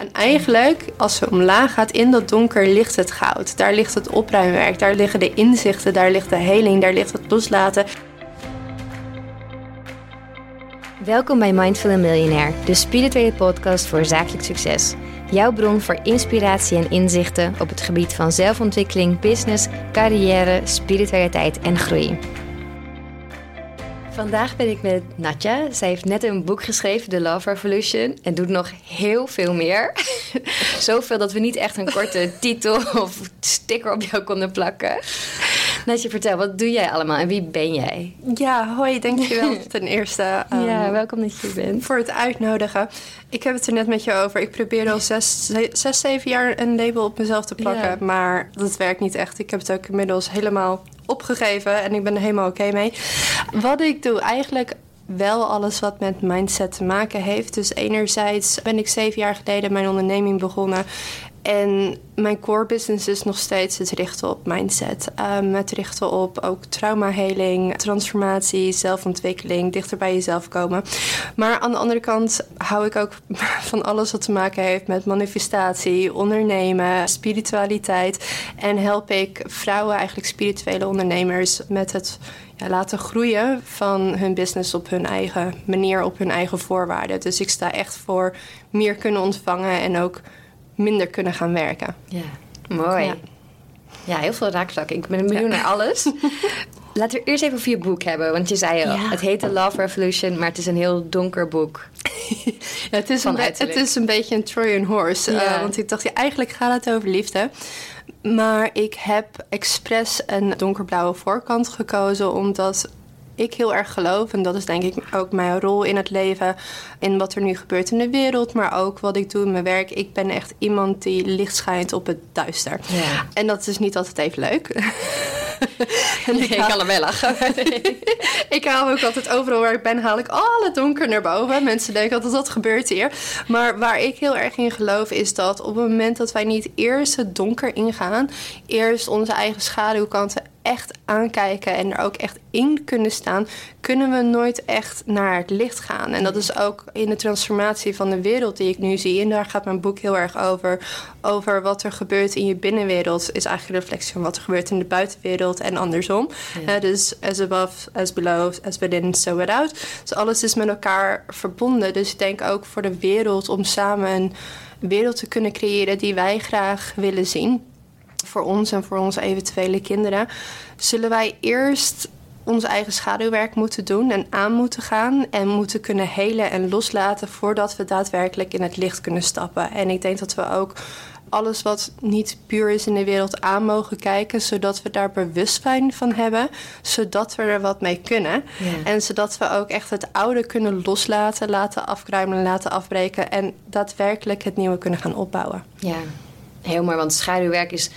En eigenlijk, als ze omlaag gaat, in dat donker ligt het goud. Daar ligt het opruimwerk, daar liggen de inzichten, daar ligt de heling, daar ligt het loslaten. Welkom bij Mindful Millionaire, de spirituele podcast voor zakelijk succes. Jouw bron voor inspiratie en inzichten op het gebied van zelfontwikkeling, business, carrière, spiritualiteit en groei. Vandaag ben ik met Natja. Zij heeft net een boek geschreven, The Love Revolution, en doet nog heel veel meer. Zoveel dat we niet echt een korte titel of sticker op jou konden plakken. Natja, vertel, wat doe jij allemaal en wie ben jij? Ja, hoi, dankjewel ten eerste. Um, ja, welkom dat je hier bent. Voor het uitnodigen. Ik heb het er net met je over. Ik probeerde al zes, zes zeven jaar een label op mezelf te plakken, ja. maar dat werkt niet echt. Ik heb het ook inmiddels helemaal opgegeven en ik ben er helemaal oké mee. Wat ik doe, eigenlijk wel alles wat met mindset te maken heeft. Dus enerzijds ben ik zeven jaar geleden mijn onderneming begonnen. En mijn core business is nog steeds het richten op mindset. Um, het richten op ook traumaheling, transformatie, zelfontwikkeling, dichter bij jezelf komen. Maar aan de andere kant hou ik ook van alles wat te maken heeft met manifestatie, ondernemen, spiritualiteit. En help ik vrouwen, eigenlijk spirituele ondernemers, met het ja, laten groeien van hun business op hun eigen manier, op hun eigen voorwaarden. Dus ik sta echt voor meer kunnen ontvangen en ook minder kunnen gaan werken. Ja, mooi. Ja, ja heel veel raakvlakken. Ik ben benieuwd naar alles. Laten we eerst even over je boek hebben. Want je zei al, het heet The Love Revolution, maar het is een heel donker boek. ja, het, is een het is een beetje een Trojan horse. Uh, want ik dacht, ja, eigenlijk gaat het over liefde. Maar ik heb expres een donkerblauwe voorkant gekozen, omdat ik heel erg geloof. En dat is denk ik ook mijn rol in het leven. In wat er nu gebeurt in de wereld. Maar ook wat ik doe in mijn werk. Ik ben echt iemand die licht schijnt op het duister. Ja. En dat is niet altijd even leuk. en ik, ik kan er wel lachen. ik haal ook altijd overal waar ik ben, haal ik alle donker naar boven. Mensen denken altijd, dat gebeurt hier. Maar waar ik heel erg in geloof is dat op het moment dat wij niet eerst het donker ingaan... eerst onze eigen schaduwkanten echt aankijken en er ook echt in kunnen staan, kunnen we nooit echt naar het licht gaan. En dat is ook in de transformatie van de wereld die ik nu zie. En daar gaat mijn boek heel erg over. Over wat er gebeurt in je binnenwereld is eigenlijk een reflectie van wat er gebeurt in de buitenwereld en andersom. dus as above, as below, as within, so without. Dus alles is met elkaar verbonden. Dus ik denk ook voor de wereld om samen een wereld te kunnen creëren die wij graag willen zien voor ons en voor onze eventuele kinderen, zullen wij eerst ons eigen schaduwwerk moeten doen en aan moeten gaan en moeten kunnen helen en loslaten voordat we daadwerkelijk in het licht kunnen stappen. En ik denk dat we ook alles wat niet puur is in de wereld aan mogen kijken, zodat we daar bewustzijn van hebben, zodat we er wat mee kunnen. En zodat we ook echt het oude kunnen loslaten, laten afkruimelen, laten afbreken en daadwerkelijk het nieuwe kunnen gaan opbouwen. Ja, heel mooi, want schaduwwerk is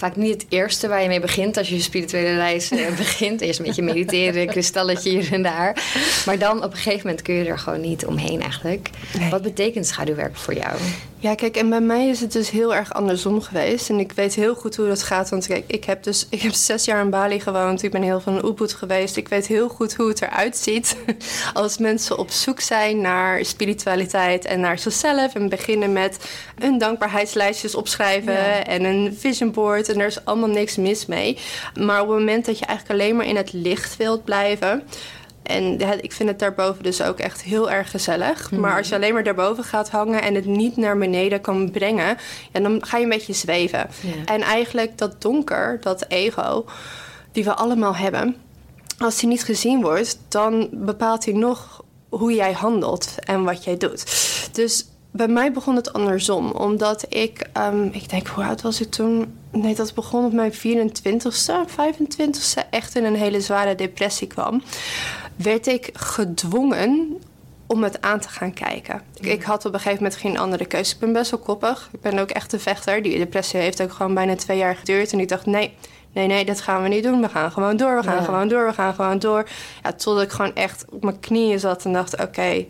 vaak niet het eerste waar je mee begint als je je spirituele reis uh, begint. Eerst een beetje mediteren, kristalletje hier en daar. Maar dan op een gegeven moment kun je er gewoon niet omheen eigenlijk. Wat betekent schaduwwerk voor jou? Ja, kijk, en bij mij is het dus heel erg andersom geweest. En ik weet heel goed hoe dat gaat. Want kijk, ik heb dus ik heb zes jaar in Bali gewoond. Ik ben heel van Ubud geweest. Ik weet heel goed hoe het eruit ziet. Als mensen op zoek zijn naar spiritualiteit en naar zichzelf. En beginnen met een dankbaarheidslijstjes opschrijven en een vision board. En er is allemaal niks mis mee. Maar op het moment dat je eigenlijk alleen maar in het licht wilt blijven en ik vind het daarboven dus ook echt heel erg gezellig. Maar als je alleen maar daarboven gaat hangen en het niet naar beneden kan brengen, ja, dan ga je een beetje zweven. En eigenlijk dat donker, dat ego, die we allemaal hebben, als die niet gezien wordt, dan bepaalt hij nog hoe jij handelt en wat jij doet. Dus bij mij begon het andersom, omdat ik, um, ik denk, hoe oud was ik toen? Nee, dat begon op mijn 24ste, 25ste, echt in een hele zware depressie kwam werd ik gedwongen om het aan te gaan kijken. Ik, had op een gegeven moment geen andere keuze. Ik ben best wel koppig. Ik ben ook echt een vechter. Die depressie heeft ook gewoon bijna twee jaar geduurd. En ik dacht, nee, nee, nee, dat gaan we niet doen. We gaan gewoon door, we gaan gewoon door, we gaan gewoon door. Ja, totdat ik gewoon echt op mijn knieën zat en dacht, oké... ik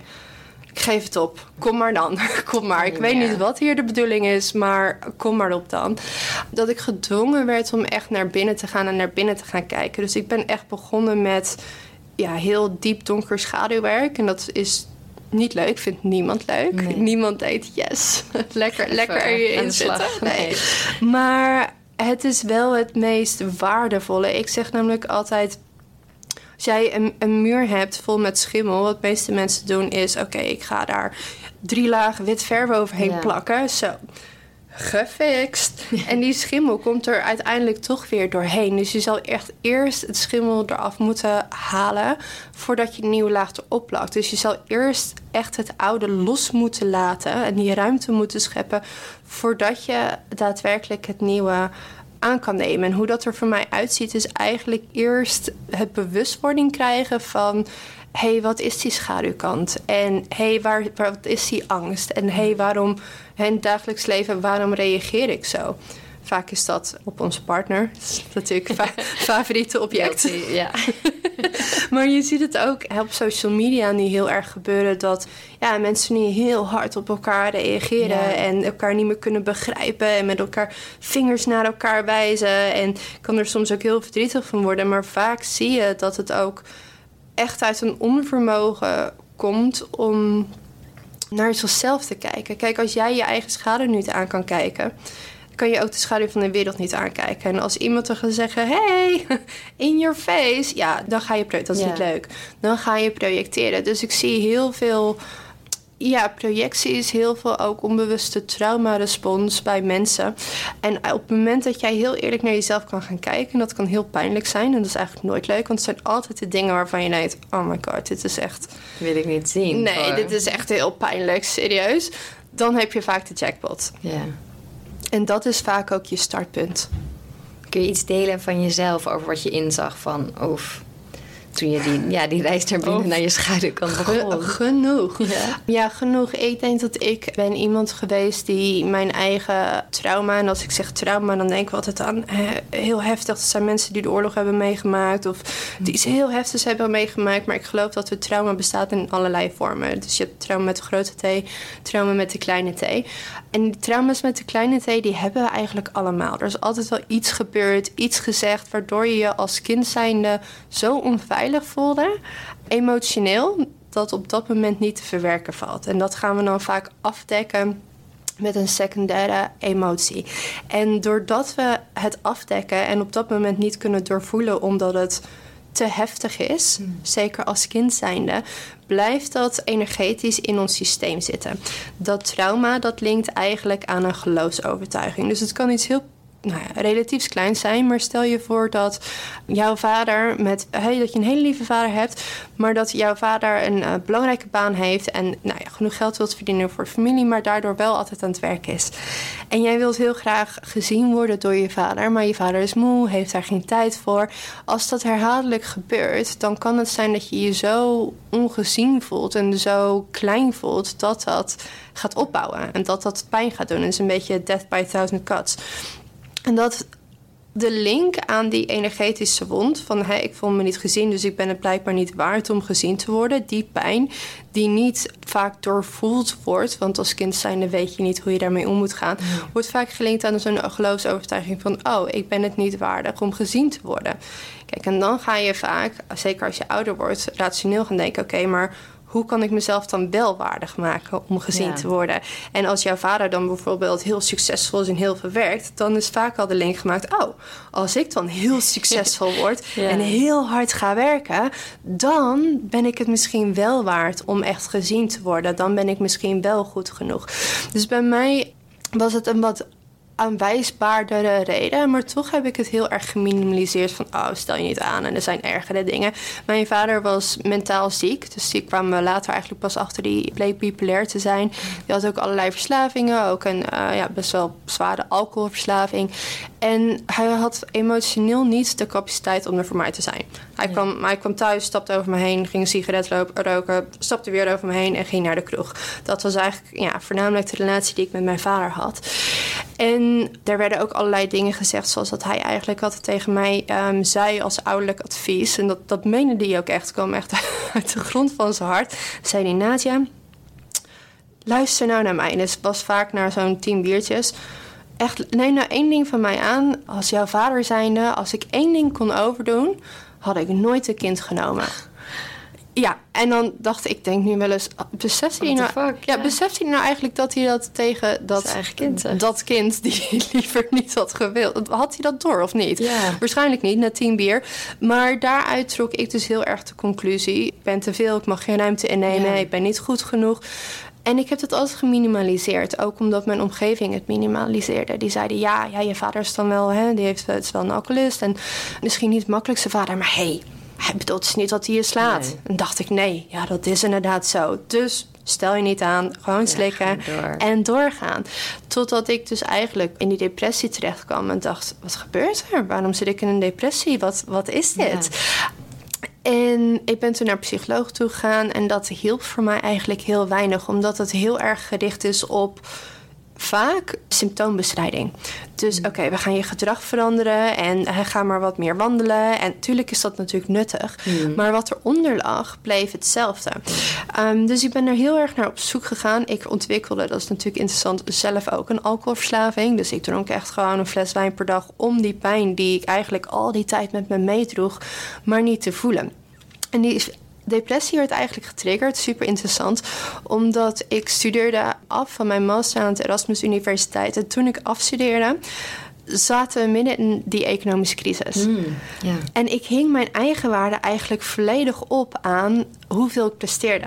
geef het op. Kom maar dan. Kom maar. Ik weet niet wat hier de bedoeling is, maar kom maar op dan. Dat ik gedwongen werd om echt naar binnen te gaan en naar binnen te gaan kijken. Dus ik ben echt begonnen met ja, heel diep donker schaduwwerk. En dat is niet leuk. Vindt niemand leuk. Niemand denkt, yes, lekker, lekker erin zitten. Nee. Maar het is wel het meest waardevolle. Ik zeg namelijk altijd... Als jij een, een muur hebt vol met schimmel... wat de meeste mensen doen is... oké, ik ga daar drie lagen wit verf overheen plakken. Zo gefixt. En die schimmel komt er uiteindelijk toch weer doorheen. Dus je zal echt eerst het schimmel eraf moeten halen voordat je een nieuwe laag erop plakt. Dus je zal eerst echt het oude los moeten laten en die ruimte moeten scheppen voordat je daadwerkelijk het nieuwe aan kan nemen. En hoe dat er voor mij uitziet, is eigenlijk eerst het bewustwording krijgen van hey, wat is die schaduwkant? En hé, hey, waar, waar, wat is die angst? En hé, hey, waarom in het dagelijks leven, waarom reageer ik zo? Vaak is dat op onze partner. Dat is natuurlijk fa favoriete object. ja. maar je ziet het ook op social media nu heel erg gebeuren... dat ja, mensen nu heel hard op elkaar reageren... en elkaar niet meer kunnen begrijpen... en met elkaar vingers naar elkaar wijzen. En kan er soms ook heel verdrietig van worden. Maar vaak zie je dat het ook echt uit een onvermogen komt om naar zichzelf te kijken. Kijk, als jij je eigen schaduw niet aan kan kijken, kan je ook de schaduw van de wereld niet aankijken. En als iemand er gaat zeggen: hey, in your face, ja, dan ga je dat is niet leuk. Dan ga je projecteren. Dus ik zie heel veel ja, projectie is heel veel ook onbewuste traumarespons bij mensen. En op het moment dat jij heel eerlijk naar jezelf kan gaan kijken, en dat kan heel pijnlijk zijn, en dat is eigenlijk nooit leuk, want het zijn altijd de dingen waarvan je denkt: oh my god, dit is echt. Wil ik niet zien. Nee, dit is echt heel pijnlijk, serieus. Dan heb je vaak de jackpot. Ja. En dat is vaak ook je startpunt. Kun je iets delen van jezelf over wat je inzag van, of toen je die, ja, die reis naar binnen naar je schaduwkant begon? genoeg. Ja. ja. genoeg. Ik denk dat ik ben iemand geweest die mijn eigen trauma... en als ik zeg trauma, dan denk ik altijd aan heel heftig. Dat zijn mensen die de oorlog hebben meegemaakt... of die iets heel heftigs hebben meegemaakt. Maar ik geloof dat het trauma bestaat in allerlei vormen. Dus je hebt trauma met de grote T, trauma met de kleine T. En die trauma's met de kleine T, die hebben we eigenlijk allemaal. Er is altijd wel iets gebeurd, iets gezegd... waardoor je je als kind zijnde zo onveilig voelde, emotioneel, dat op dat moment niet te verwerken valt. En dat gaan we dan vaak afdekken met een secundaire emotie. En doordat we het afdekken en op dat moment niet kunnen doorvoelen omdat het te heftig is, hmm. zeker als kind zijnde, blijft dat energetisch in ons systeem zitten. Dat trauma dat linkt eigenlijk aan een geloofsovertuiging. Dus het kan iets heel nou ja, relatief klein zijn. Maar stel je voor dat jouw vader met hey, dat je een hele lieve vader hebt, maar dat jouw vader een uh, belangrijke baan heeft en nou ja, genoeg geld wilt verdienen voor de familie, maar daardoor wel altijd aan het werk is. En jij wilt heel graag gezien worden door je vader, maar je vader is moe, heeft daar geen tijd voor. Als dat herhaaldelijk gebeurt, dan kan het zijn dat je je zo ongezien voelt en zo klein voelt dat dat gaat opbouwen en dat dat pijn gaat doen. Het is een beetje death by a thousand cuts. En dat de link aan die energetische wond van hey, ik voel me niet gezien, dus ik ben het blijkbaar niet waard om gezien te worden. Die pijn die niet vaak doorvoeld wordt, want als kind zijnde weet je niet hoe je daarmee om moet gaan, wordt vaak gelinkt aan zo'n geloofsovertuiging van oh, ik ben het niet waardig om gezien te worden. Kijk, en dan ga je vaak, zeker als je ouder wordt, rationeel gaan denken: oké, maar hoe kan ik mezelf dan wel waardig maken om gezien te worden? En als jouw vader dan bijvoorbeeld heel succesvol is en heel veel werkt, dan is vaak al de link gemaakt: oh, als ik dan heel succesvol word en heel hard ga werken, dan ben ik het misschien wel waard om echt gezien te worden. Dan ben ik misschien wel goed genoeg. Dus bij mij was het een wat aanwijsbaardere reden. Maar toch heb ik het heel erg geminimaliseerd van... oh, stel je niet aan en er zijn ergere dingen. Mijn vader was mentaal ziek. Dus die kwam later eigenlijk pas achter die bleek bipolair te zijn. Die had ook allerlei verslavingen. Ook een uh, ja, best wel zware alcoholverslaving. En hij had emotioneel niet de capaciteit om er voor mij te zijn. Hij, kwam, hij kwam thuis, stapte over me heen, ging een sigaret roken, stapte weer over me heen en ging naar de kroeg. Dat was eigenlijk ja, voornamelijk de relatie die ik met mijn vader had. En er werden ook allerlei dingen gezegd, zoals dat hij eigenlijk altijd tegen mij um, zei als ouderlijk advies. En dat, dat meende hij ook echt, kwam echt uit de grond van zijn hart. Zei hij, Nadia, luister nou naar mij. En het was vaak naar zo'n tien biertjes echt, neem nou één ding van mij aan. Als jouw vader zijnde, als ik één ding kon overdoen, had ik nooit een kind genomen. Ja, en dan dacht ik, denk nu wel eens, ah, beseft hij nou, fuck, ja, ja. beseft hij nou eigenlijk dat hij dat tegen dat, Zijn eigen kind zegt. dat kind die hij liever niet had gewild, had hij dat door of niet? Ja. Waarschijnlijk niet, na tien bier. Maar daaruit trok ik dus heel erg de conclusie, ik ben te veel, ik mag geen ruimte innemen, ik ben niet goed genoeg. En ik heb het altijd geminimaliseerd. Ook omdat mijn omgeving het minimaliseerde. Die zeiden, ja, ja je vader is dan wel... Hè, die heeft, het is wel een alcoholist. En misschien niet het makkelijkste vader. Maar hey, hij bedoelt dus niet dat hij je slaat. Nee. En dacht ik, nee, ja, dat is inderdaad zo. Dus stel je niet aan, gewoon slikken door. en doorgaan. Totdat ik dus eigenlijk in die depressie terecht kwam en dacht, wat gebeurt er? Waarom zit ik in een depressie? Wat, wat is dit? En ik ben toen naar psycholoog toe gegaan en dat hielp voor mij eigenlijk heel weinig, omdat het heel erg gericht is op vaak symptoombestrijding. Dus oké, we gaan je gedrag veranderen en ga maar wat meer wandelen. En tuurlijk is dat natuurlijk nuttig, maar wat eronder lag bleef hetzelfde. Ehm, dus ik ben er heel erg naar op zoek gegaan. Ik ontwikkelde, dat is natuurlijk interessant, zelf ook een alcoholverslaving. Dus ik dronk echt gewoon een fles wijn per dag om die pijn die ik eigenlijk al die tijd met me meedroeg, maar niet te voelen. En die depressie werd eigenlijk getriggerd, super interessant, omdat ik studeerde af van mijn master aan het Erasmus Universiteit. En toen ik afstudeerde, zaten we midden in die economische crisis. Ja. En ik hing mijn eigen waarde eigenlijk volledig op aan hoeveel ik presteerde.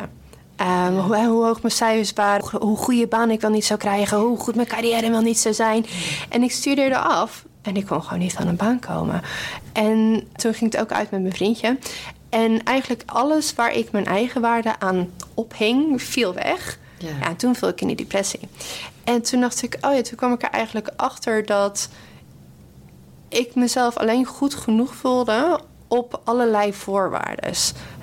Ehm, hoe, hoe hoog mijn cijfers waren, hoe goede baan ik wel niet zou krijgen, hoe goed mijn carrière wel niet zou zijn. En ik studeerde af en ik kon gewoon niet aan een baan komen. En toen ging het ook uit met mijn vriendje. En eigenlijk alles waar ik mijn eigen waarde aan ophing, viel weg. Ja. Ja, en toen viel ik in die depressie. En toen dacht ik, oh ja, toen kwam ik er eigenlijk achter dat ik mezelf alleen goed genoeg voelde op allerlei voorwaarden.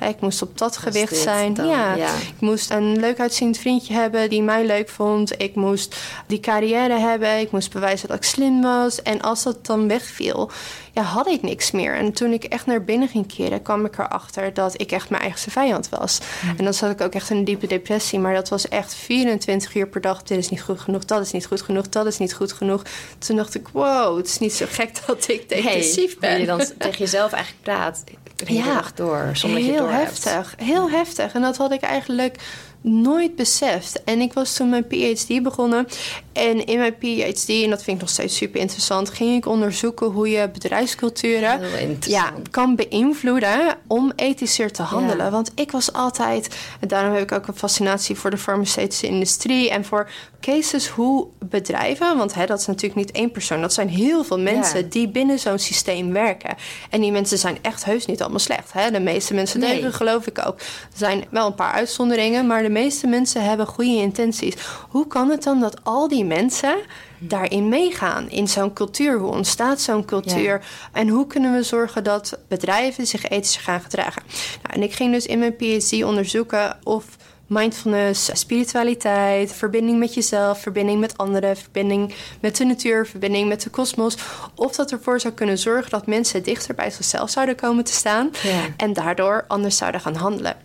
Ik moest op dat gewicht zijn. dan, ja. ja. Ik moest een leuk uitziend vriendje hebben die mij leuk vond. Ik moest die carrière hebben. Ik moest bewijzen dat ik slim was. En als dat dan wegviel, ja, had ik niks meer. En toen ik echt naar binnen ging keren, kwam ik erachter dat ik echt mijn eigenste vijand was. En dan zat ik ook echt in een diepe depressie. Maar dat was echt 24 uur per dag. Dit is niet goed genoeg, dat is niet goed genoeg, dat is niet goed genoeg. Toen dacht ik, wow, het is niet zo gek dat ik depressief Hey, ben. hoe je dan tegen jezelf eigenlijk praat. Ja. door, zonder dat je heel hebt. heftig, heel heftig. En dat had ik eigenlijk nooit beseft. En ik was toen mijn PhD begonnen. En in mijn PhD, en dat vind ik nog steeds super interessant, ging ik onderzoeken hoe je bedrijfsculturen ja, kan beïnvloeden om ethischer te handelen. Ja. Want ik was altijd, en daarom heb ik ook een fascinatie voor de farmaceutische industrie en voor cases hoe bedrijven, want hè, dat is natuurlijk niet één persoon, dat zijn heel veel mensen Ja. die binnen zo'n systeem werken. En die mensen zijn echt heus niet allemaal slecht. Hè? De meeste mensen Nee. deugen, geloof ik ook. Er zijn wel een paar uitzonderingen, maar de meeste mensen hebben goede intenties. Hoe kan het dan dat al die mensen daarin meegaan? In zo'n cultuur, hoe ontstaat zo'n cultuur? En hoe kunnen we zorgen dat bedrijven zich ethisch gaan gedragen? Nou, en ik ging dus in mijn PhD onderzoeken of mindfulness, spiritualiteit, verbinding met jezelf, verbinding met anderen, verbinding met de natuur, verbinding met de kosmos. Of dat ervoor zou kunnen zorgen dat mensen dichter bij zichzelf zouden komen te staan Ja. en daardoor anders zouden gaan handelen.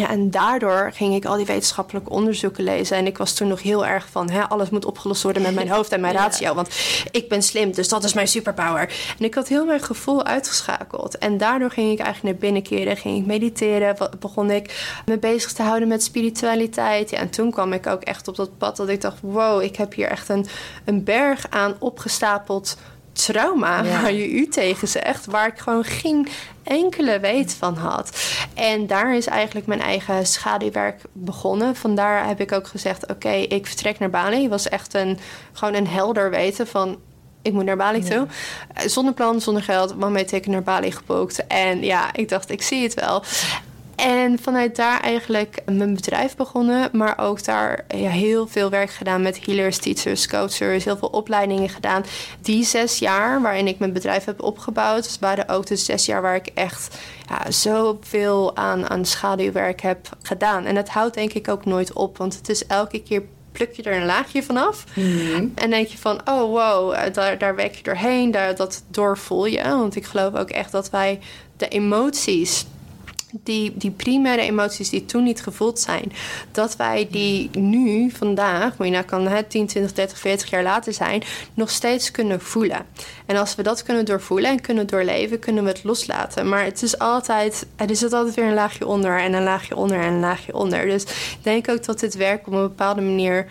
Ja, en daardoor ging ik al die wetenschappelijke onderzoeken lezen. En ik was toen nog heel erg van... Hè, alles moet opgelost worden met mijn hoofd en mijn Ja. ratio. Want ik ben slim, dus dat is mijn superpower. En ik had heel mijn gevoel uitgeschakeld. En daardoor ging ik eigenlijk naar binnen keren. Ging ik mediteren. Begon ik me bezig te houden met spiritualiteit. Ja, en toen kwam ik ook echt op dat pad dat ik dacht... wow, ik heb hier echt een, een berg aan opgestapeld trauma... Ja. waar je u tegen zegt... waar ik gewoon geen enkele weet van had. En daar is eigenlijk mijn eigen schaduwwerk begonnen. Vandaar heb ik ook gezegd: oké, ik vertrek naar Bali. Het was echt een, gewoon een helder weten van. Ik moet naar Bali toe. Eh, Zonder plan, zonder geld. Heeft ik naar Bali geboekt. En ja, ik dacht, ik zie het wel. En vanuit daar eigenlijk mijn bedrijf begonnen. Maar ook daar ja, heel veel werk gedaan met healers, teachers, coachers. Heel veel opleidingen gedaan. Die zes jaar waarin ik mijn bedrijf heb opgebouwd... waren ook de zes jaar waar ik echt ja, zoveel aan, aan schaduwwerk heb gedaan. En het houdt denk ik ook nooit op. Want het is elke keer pluk je er een laagje vanaf. En denk je van, oh wow, eh, daar, daar werk je doorheen. Daar, dat doorvoel je. Want ik geloof ook echt dat wij de emoties die, die primaire emoties die toen niet gevoeld zijn, dat wij die nu, vandaag, moet je nou kan het 10, 20, 30, 40 jaar later zijn, nog steeds kunnen voelen. En als we dat kunnen doorvoelen en kunnen doorleven, kunnen we het loslaten. Maar het is altijd, er is altijd weer een laagje onder en een laagje onder en een laagje onder. Dus ik denk ook dat dit werk op een bepaalde manier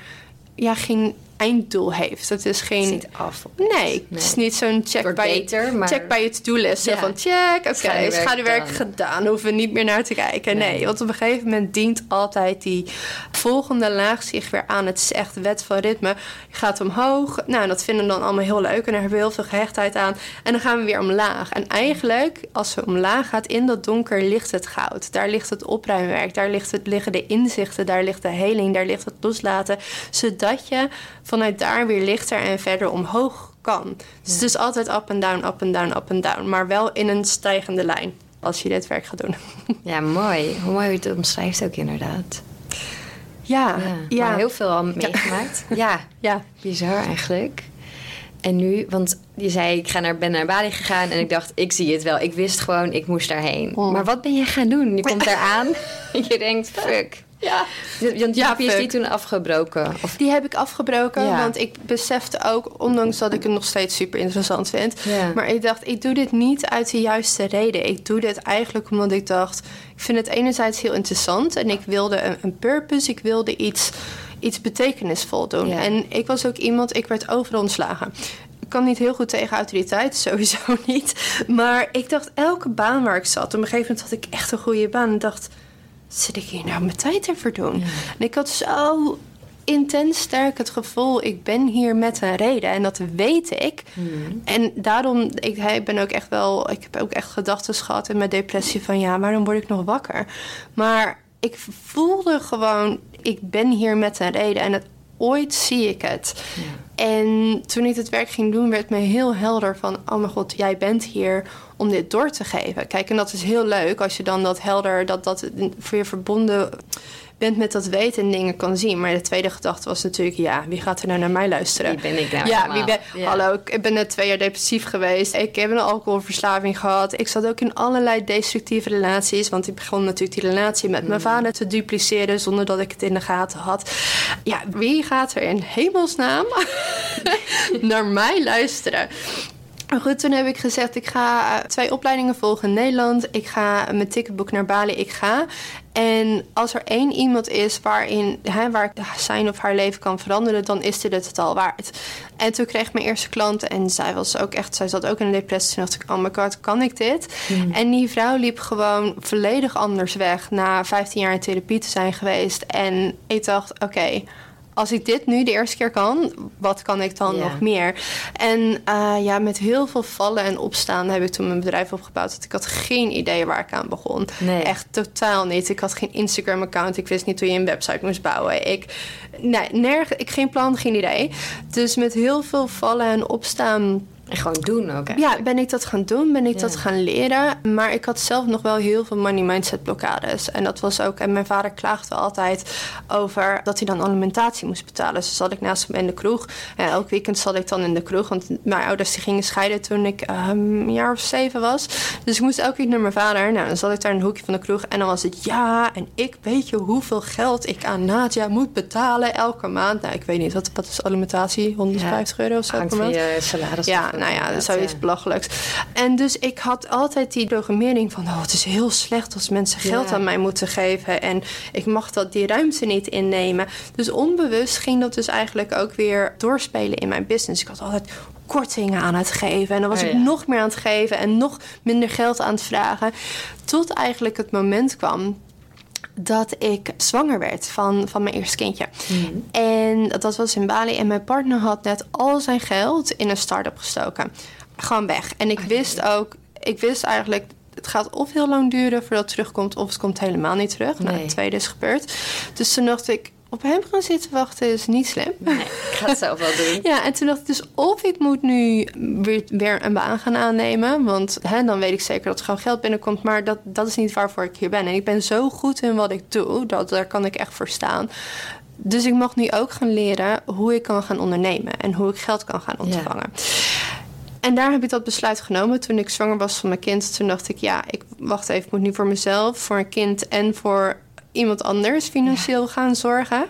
ja, geen einddoel heeft. Het is geen. niet af. Nee, het is niet zo'n check bij, beter, maar... check bij je to-do-list. Ja. Van check, oké, okay, schaduwwerk gedaan. Hoeven we niet meer naar te kijken. Nee. want op een gegeven moment dient altijd die volgende laag zich weer aan. Het is echt wet van ritme. Je gaat omhoog. Nou, dat vinden we dan allemaal heel leuk. En daar hebben we heel veel gehechtheid aan. En dan gaan we weer omlaag. En eigenlijk, als we omlaag gaat, in dat donker ligt het goud. Daar ligt het opruimwerk. Daar ligt het, liggen de inzichten. Daar ligt de heling. Daar ligt het loslaten. Zodat je vanuit daar weer lichter en verder omhoog kan. Dus het is altijd up en down, up en down, up en down. Maar wel in een stijgende lijn als je dit werk gaat doen. Ja, mooi. Hoe mooi je het omschrijft ook inderdaad. Ja, ja. heel veel al meegemaakt. Ja. ja, bizar eigenlijk. En nu, want je zei, ik ga naar, ben naar Bali gegaan en ik dacht, ik zie het wel. Ik wist gewoon, ik moest daarheen. Oh. Maar wat ben je gaan doen? Je komt daar aan en je denkt, fuck. Ja. Want ja, je die toen afgebroken? Of? Die heb ik afgebroken, want ik besefte ook, ondanks dat ik het nog steeds super interessant vind, maar ik dacht, ik doe dit niet uit de juiste reden. Ik doe dit eigenlijk omdat ik dacht, ik vind het enerzijds heel interessant en ik wilde een, een purpose, ik wilde iets, iets betekenisvol doen. En ik was ook iemand, ik werd overal ontslagen ik kan niet heel goed tegen autoriteit, sowieso niet. Maar ik dacht, elke baan waar ik zat, op een gegeven moment had ik echt een goede baan. En dacht, zit ik hier nou mijn tijd in verdoen? En ik had zo intens sterk het gevoel, ik ben hier met een reden. En dat weet ik. Hmm. En daarom, ik ben ook echt wel, ik heb ook echt gedachten gehad in mijn depressie van ja, waarom word ik nog wakker? Maar ik voelde gewoon, ik ben hier met een reden. En het, ooit zie ik het. En toen ik het werk ging doen, werd me heel helder van: oh mijn god, jij bent hier om dit door te geven. Kijk, en dat is heel leuk als je dan dat helder, dat dat voor je verbonden bent met dat weten en dingen kan zien. Maar de tweede gedachte was natuurlijk, ja, wie gaat er nou naar mij luisteren? Wie ben ik nou Ja, wie ben, hallo, ik ben net twee jaar depressief geweest. Ik heb een alcoholverslaving gehad. Ik zat ook in allerlei destructieve relaties. Want ik begon natuurlijk die relatie met mijn mm. vader te dupliceren zonder dat ik het in de gaten had. Ja, wie gaat er in hemelsnaam naar mij luisteren? Goed, toen heb ik gezegd, ik ga eh, twee opleidingen volgen in Nederland. Ik ga mijn ticketboek naar Bali, ik ga. En als er één iemand is waarin, hè, waar ik zijn of haar leven kan veranderen, dan is dit het al waard. En toen kreeg ik mijn eerste klant en zij was ook echt, zij zat ook in een depressie. Toen dacht ik, oh my god, kan ik dit? Hmm. En die vrouw liep gewoon volledig anders weg na 15 jaar in therapie te zijn geweest. En ik dacht, oké als ik dit nu de eerste keer kan, wat kan ik dan nog meer? En uh, ja, met heel veel vallen en opstaan heb ik toen mijn bedrijf opgebouwd. Dat ik had geen idee waar ik aan begon. Nee. Echt totaal niet. Ik had geen Instagram-account. Ik wist niet hoe je een website moest bouwen. Ik, nee, nergens, ik geen plan, geen idee. Dus met heel veel vallen en opstaan en gewoon doen ook. Ja, ben ik dat gaan doen, ben ik dat gaan leren. Maar ik had zelf nog wel heel veel money mindset blokkades. En dat was ook, en mijn vader klaagde altijd over dat hij dan alimentatie moest betalen. Dus zat ik naast hem in de kroeg. En elk weekend zat ik dan in de kroeg. Want mijn ouders die gingen scheiden toen ik ehm, een jaar of zeven was. Dus ik moest elke week naar mijn vader. Nou, dan zat ik daar in een hoekje van de kroeg. En dan was het ja, en ik weet je hoeveel geld ik aan Nadja moet betalen elke maand. Nou, ik weet niet, wat, wat is alimentatie? 150 euro of zo per maand? je salaris. Ja, nou ja, zoiets ja. belachelijks. En dus ik had altijd die programmering van... oh, het is heel slecht als mensen geld aan mij moeten geven... en ik mag dat, die ruimte niet innemen. Dus onbewust ging dat dus eigenlijk ook weer doorspelen in mijn business. Ik had altijd kortingen aan het geven. En dan was oh ik nog meer aan het geven en nog minder geld aan het vragen. Tot eigenlijk het moment kwam dat ik zwanger werd van, van mijn eerste kindje. Mhm. En dat was in Bali. En mijn partner had net al zijn geld in een start-up gestoken. Gewoon weg. En ik wist ook, ik wist eigenlijk, het gaat of heel lang duren voordat het terugkomt, of het komt helemaal niet terug. Nou, het tweede is gebeurd. Dus toen dacht ik, op hem gaan zitten wachten is niet slim. Nee, ik ga het zelf wel doen. ja, en toen dacht ik dus of ik moet nu weer, weer een baan gaan aannemen. Want hè, dan weet ik zeker dat er gewoon geld binnenkomt. Maar dat, dat is niet waarvoor ik hier ben. En ik ben zo goed in wat ik doe, dat, daar kan ik echt voor staan. Dus ik mag nu ook gaan leren hoe ik kan gaan ondernemen. En hoe ik geld kan gaan ontvangen. En daar heb ik dat besluit genomen toen ik zwanger was van mijn kind. Toen dacht ik, ja, ik wacht even, ik moet nu voor mezelf, voor een kind en voor iemand anders financieel gaan zorgen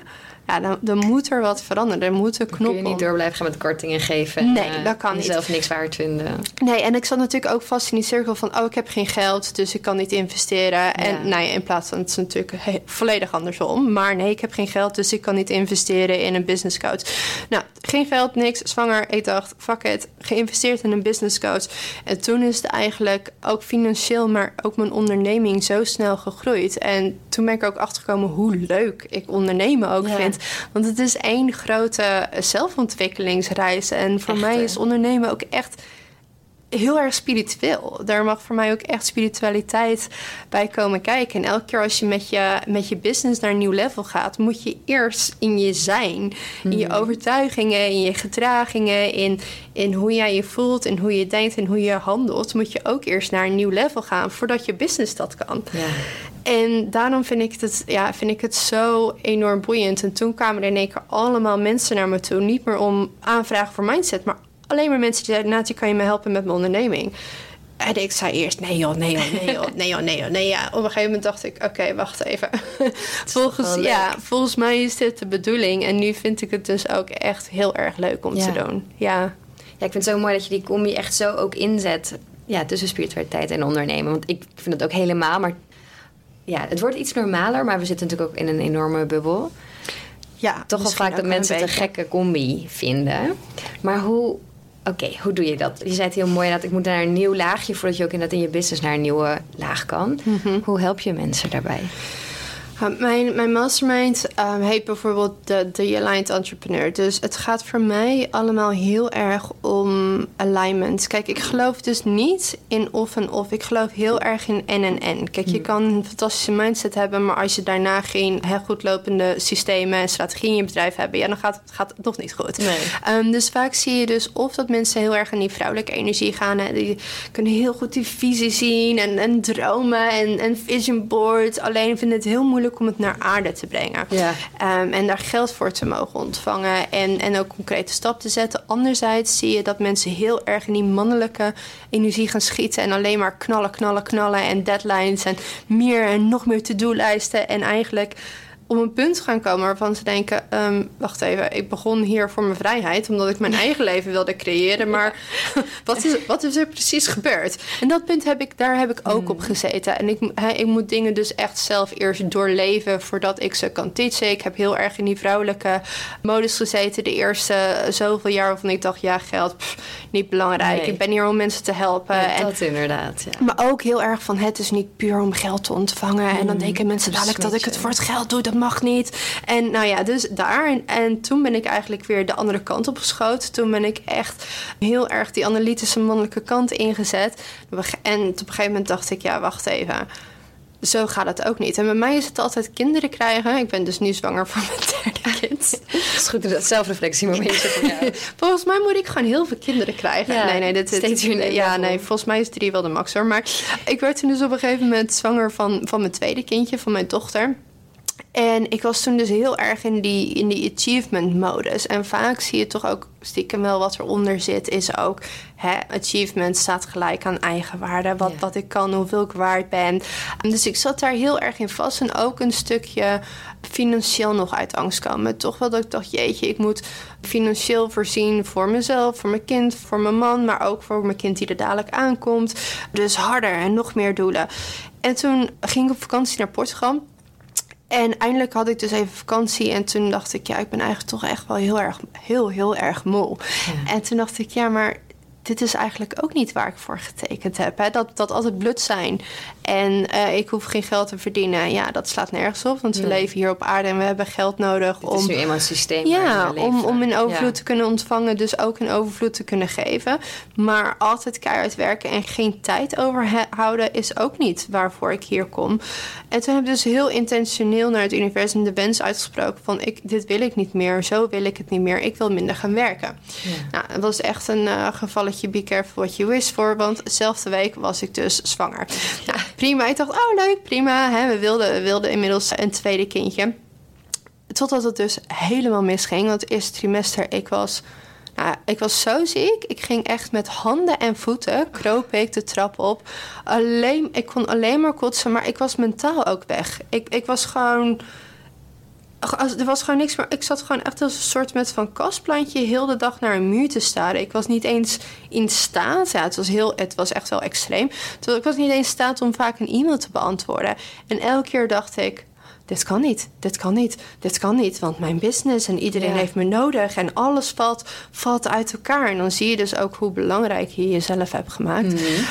ja, dan, dan moet er wat veranderen. Er moeten knoppen. Kun je niet door blijven gaan met kortingen geven. Nee, uh, dat kan niet. Jezelf niks waard vinden. Nee, en ik zat natuurlijk ook vast in die cirkel van... oh, ik heb geen geld, dus ik kan niet investeren. En ja, in plaats van, het is natuurlijk volledig andersom. Maar nee, ik heb geen geld, dus ik kan niet investeren in een business coach. Nou, geen geld, niks, zwanger. Ik dacht, fuck it, geïnvesteerd in een business coach. En toen is het eigenlijk ook financieel... maar ook mijn onderneming zo snel gegroeid. En toen ben ik ook achtergekomen hoe leuk ik ondernemen ook vind. Want het is één grote zelfontwikkelingsreis. En voor mij is ondernemen ook echt heel erg spiritueel. Daar mag voor mij ook echt spiritualiteit bij komen kijken. En elke keer als je met je, met je business naar een nieuw level gaat, moet je eerst in je zijn, in je hmm. overtuigingen, in je gedragingen, in, in hoe jij je voelt, en hoe je denkt en hoe je handelt, moet je ook eerst naar een nieuw level gaan voordat je business dat kan. Ja. En daarom vind ik, het, ja, vind ik het zo enorm boeiend. En toen kwamen er in één keer allemaal mensen naar me toe. Niet meer om aanvragen voor mindset, maar alleen maar mensen die zeiden... Natje, kan je me helpen met mijn onderneming? En ik zei eerst, nee joh, nee joh, nee joh, nee joh, nee joh, nee ja. Op een gegeven moment dacht ik, oké, wacht even. volgens, ja, volgens mij is dit de bedoeling. En nu vind ik het dus ook echt heel erg leuk om te doen. Ja. ja, ik vind het zo mooi dat je die combi echt zo ook inzet. Ja, tussen spiritualiteit en ondernemen. Want ik vind het ook helemaal, maar ja, het wordt iets normaler, maar we zitten natuurlijk ook in een enorme bubbel. Ja, toch wel vaak dat mensen het een gekke combi vinden. Maar hoe, oké, hoe doe je dat? Je zei het heel mooi dat ik moet naar een nieuw laagje voordat je ook in, dat in je business naar een nieuwe laag kan. Mhm. Hoe help je mensen daarbij? Mijn, mijn mastermind um, heet bijvoorbeeld de, de Aligned Entrepreneur. Dus het gaat voor mij allemaal heel erg om alignment. Kijk, ik geloof dus niet in of en of. Ik geloof heel erg in en en en. Kijk, je hmm. kan een fantastische mindset hebben... maar als je daarna geen heel goed lopende systemen en strategieën in je bedrijf hebben... ja, dan gaat, gaat het nog niet goed. Nee. Um, dus vaak zie je dus of dat mensen heel erg aan die vrouwelijke energie gaan... Hè, die kunnen heel goed die visie zien en, en dromen en, en vision board. Alleen vinden het heel moeilijk om het naar aarde te brengen. Ja. Ehm, en daar geld voor te mogen ontvangen en, en ook concrete stap te zetten. Anderzijds zie je dat mensen heel erg in die mannelijke energie gaan schieten en alleen maar knallen, knallen, knallen en deadlines en meer en nog meer to-do-lijsten en eigenlijk om een punt gaan komen waarvan ze denken: ehm, wacht even, ik begon hier voor mijn vrijheid omdat ik mijn eigen leven wilde creëren, maar wat, is, wat is er precies gebeurd? En dat punt heb ik, daar heb ik ook op hmm. gezeten. En ik, ik moet dingen dus echt zelf eerst doorleven voordat ik ze kan teachen. Ik heb heel erg in die vrouwelijke modus gezeten de eerste zoveel jaar waarvan ik dacht: ja, geld, niet belangrijk. Ik ben hier om mensen te helpen. Ja, dat inderdaad. Ja. Maar ook heel erg van: het is niet puur om geld te ontvangen. En dan hmm. denken mensen dadelijk dat ik het voor het geld doe. Dat mag niet. En nou ja, dus daar. En, en toen ben ik eigenlijk weer de andere kant op geschoten. Toen ben ik echt heel erg die analytische mannelijke kant ingezet. En op een gegeven moment dacht ik, ja, wacht even zo gaat het ook niet. En bij mij is het altijd kinderen krijgen. Ik ben dus nu zwanger voor mijn derde kind. Dat is goed, dat zelfreflectiemomentje voor jou. volgens mij moet ik gewoon heel veel kinderen krijgen. nee, nee, dit, steeds dit, Ja, nee, volgens mij is drie wel de max hoor. Maar ik werd toen dus op een gegeven moment zwanger van, van mijn tweede kindje, van mijn dochter. En ik was toen dus heel erg in die, in die achievement modus. En vaak zie je toch ook stiekem wel wat eronder zit, is ook hè, achievement staat gelijk aan eigenwaarde. Wat, wat ik kan, hoeveel ik waard ben. Dus ik zat daar heel erg in vast. En ook een stukje financieel nog uit angst komen. Toch wel dat ik dacht, jeetje, ik moet financieel voorzien voor mezelf, voor mijn kind, voor mijn man, maar ook voor mijn kind die er dadelijk aankomt. Dus harder en nog meer doelen. En toen ging ik op vakantie naar Portugal. En eindelijk had ik dus even vakantie. En toen dacht ik, ja, ik ben eigenlijk toch echt wel heel erg, heel, heel erg moe. En toen dacht ik, ja, maar dit is eigenlijk ook niet waar ik voor getekend heb. Hè? Dat, dat altijd blut zijn. En uh, ik hoef geen geld te verdienen. Ja, dat slaat nergens op. Want we leven hier op aarde en we hebben geld nodig om. Het is nu eenmaal een systeem. Ja, om, om in overvloed te kunnen ontvangen. Dus ook in overvloed te kunnen geven. Maar altijd keihard werken en geen tijd overhouden is ook niet waarvoor ik hier kom. En toen heb ik dus heel intentioneel naar het universum de wens uitgesproken van ik, dit wil ik niet meer. Zo wil ik het niet meer. Ik wil minder gaan werken. Ja. Nou, dat was echt een uh, gevalletje be careful what you wish for. Want dezelfde week was ik dus zwanger. Ja, prima. Ik dacht, oh leuk, prima. We, wilden, wilden inmiddels een tweede kindje. Totdat het dus helemaal misging. Want het eerste trimester, ik was Nou, ik was zo ziek. Ik ging echt met handen en voeten, kroop ik de trap op. Alleen, ik kon alleen maar kotsen, maar ik was mentaal ook weg. Ik, ik was gewoon er was gewoon niks meer. Ik zat gewoon echt als een soort met van kastplantje heel de dag naar een muur te staren. Ik was niet eens in staat. Ja, het was, heel, het was echt wel extreem. Ik was niet eens in staat om vaak een e-mail te beantwoorden. En elke keer dacht ik: dit kan niet, dit kan niet, dit kan niet. Want mijn business en iedereen heeft me nodig. En alles valt, valt uit elkaar. En dan zie je dus ook hoe belangrijk je jezelf hebt gemaakt. Mhm.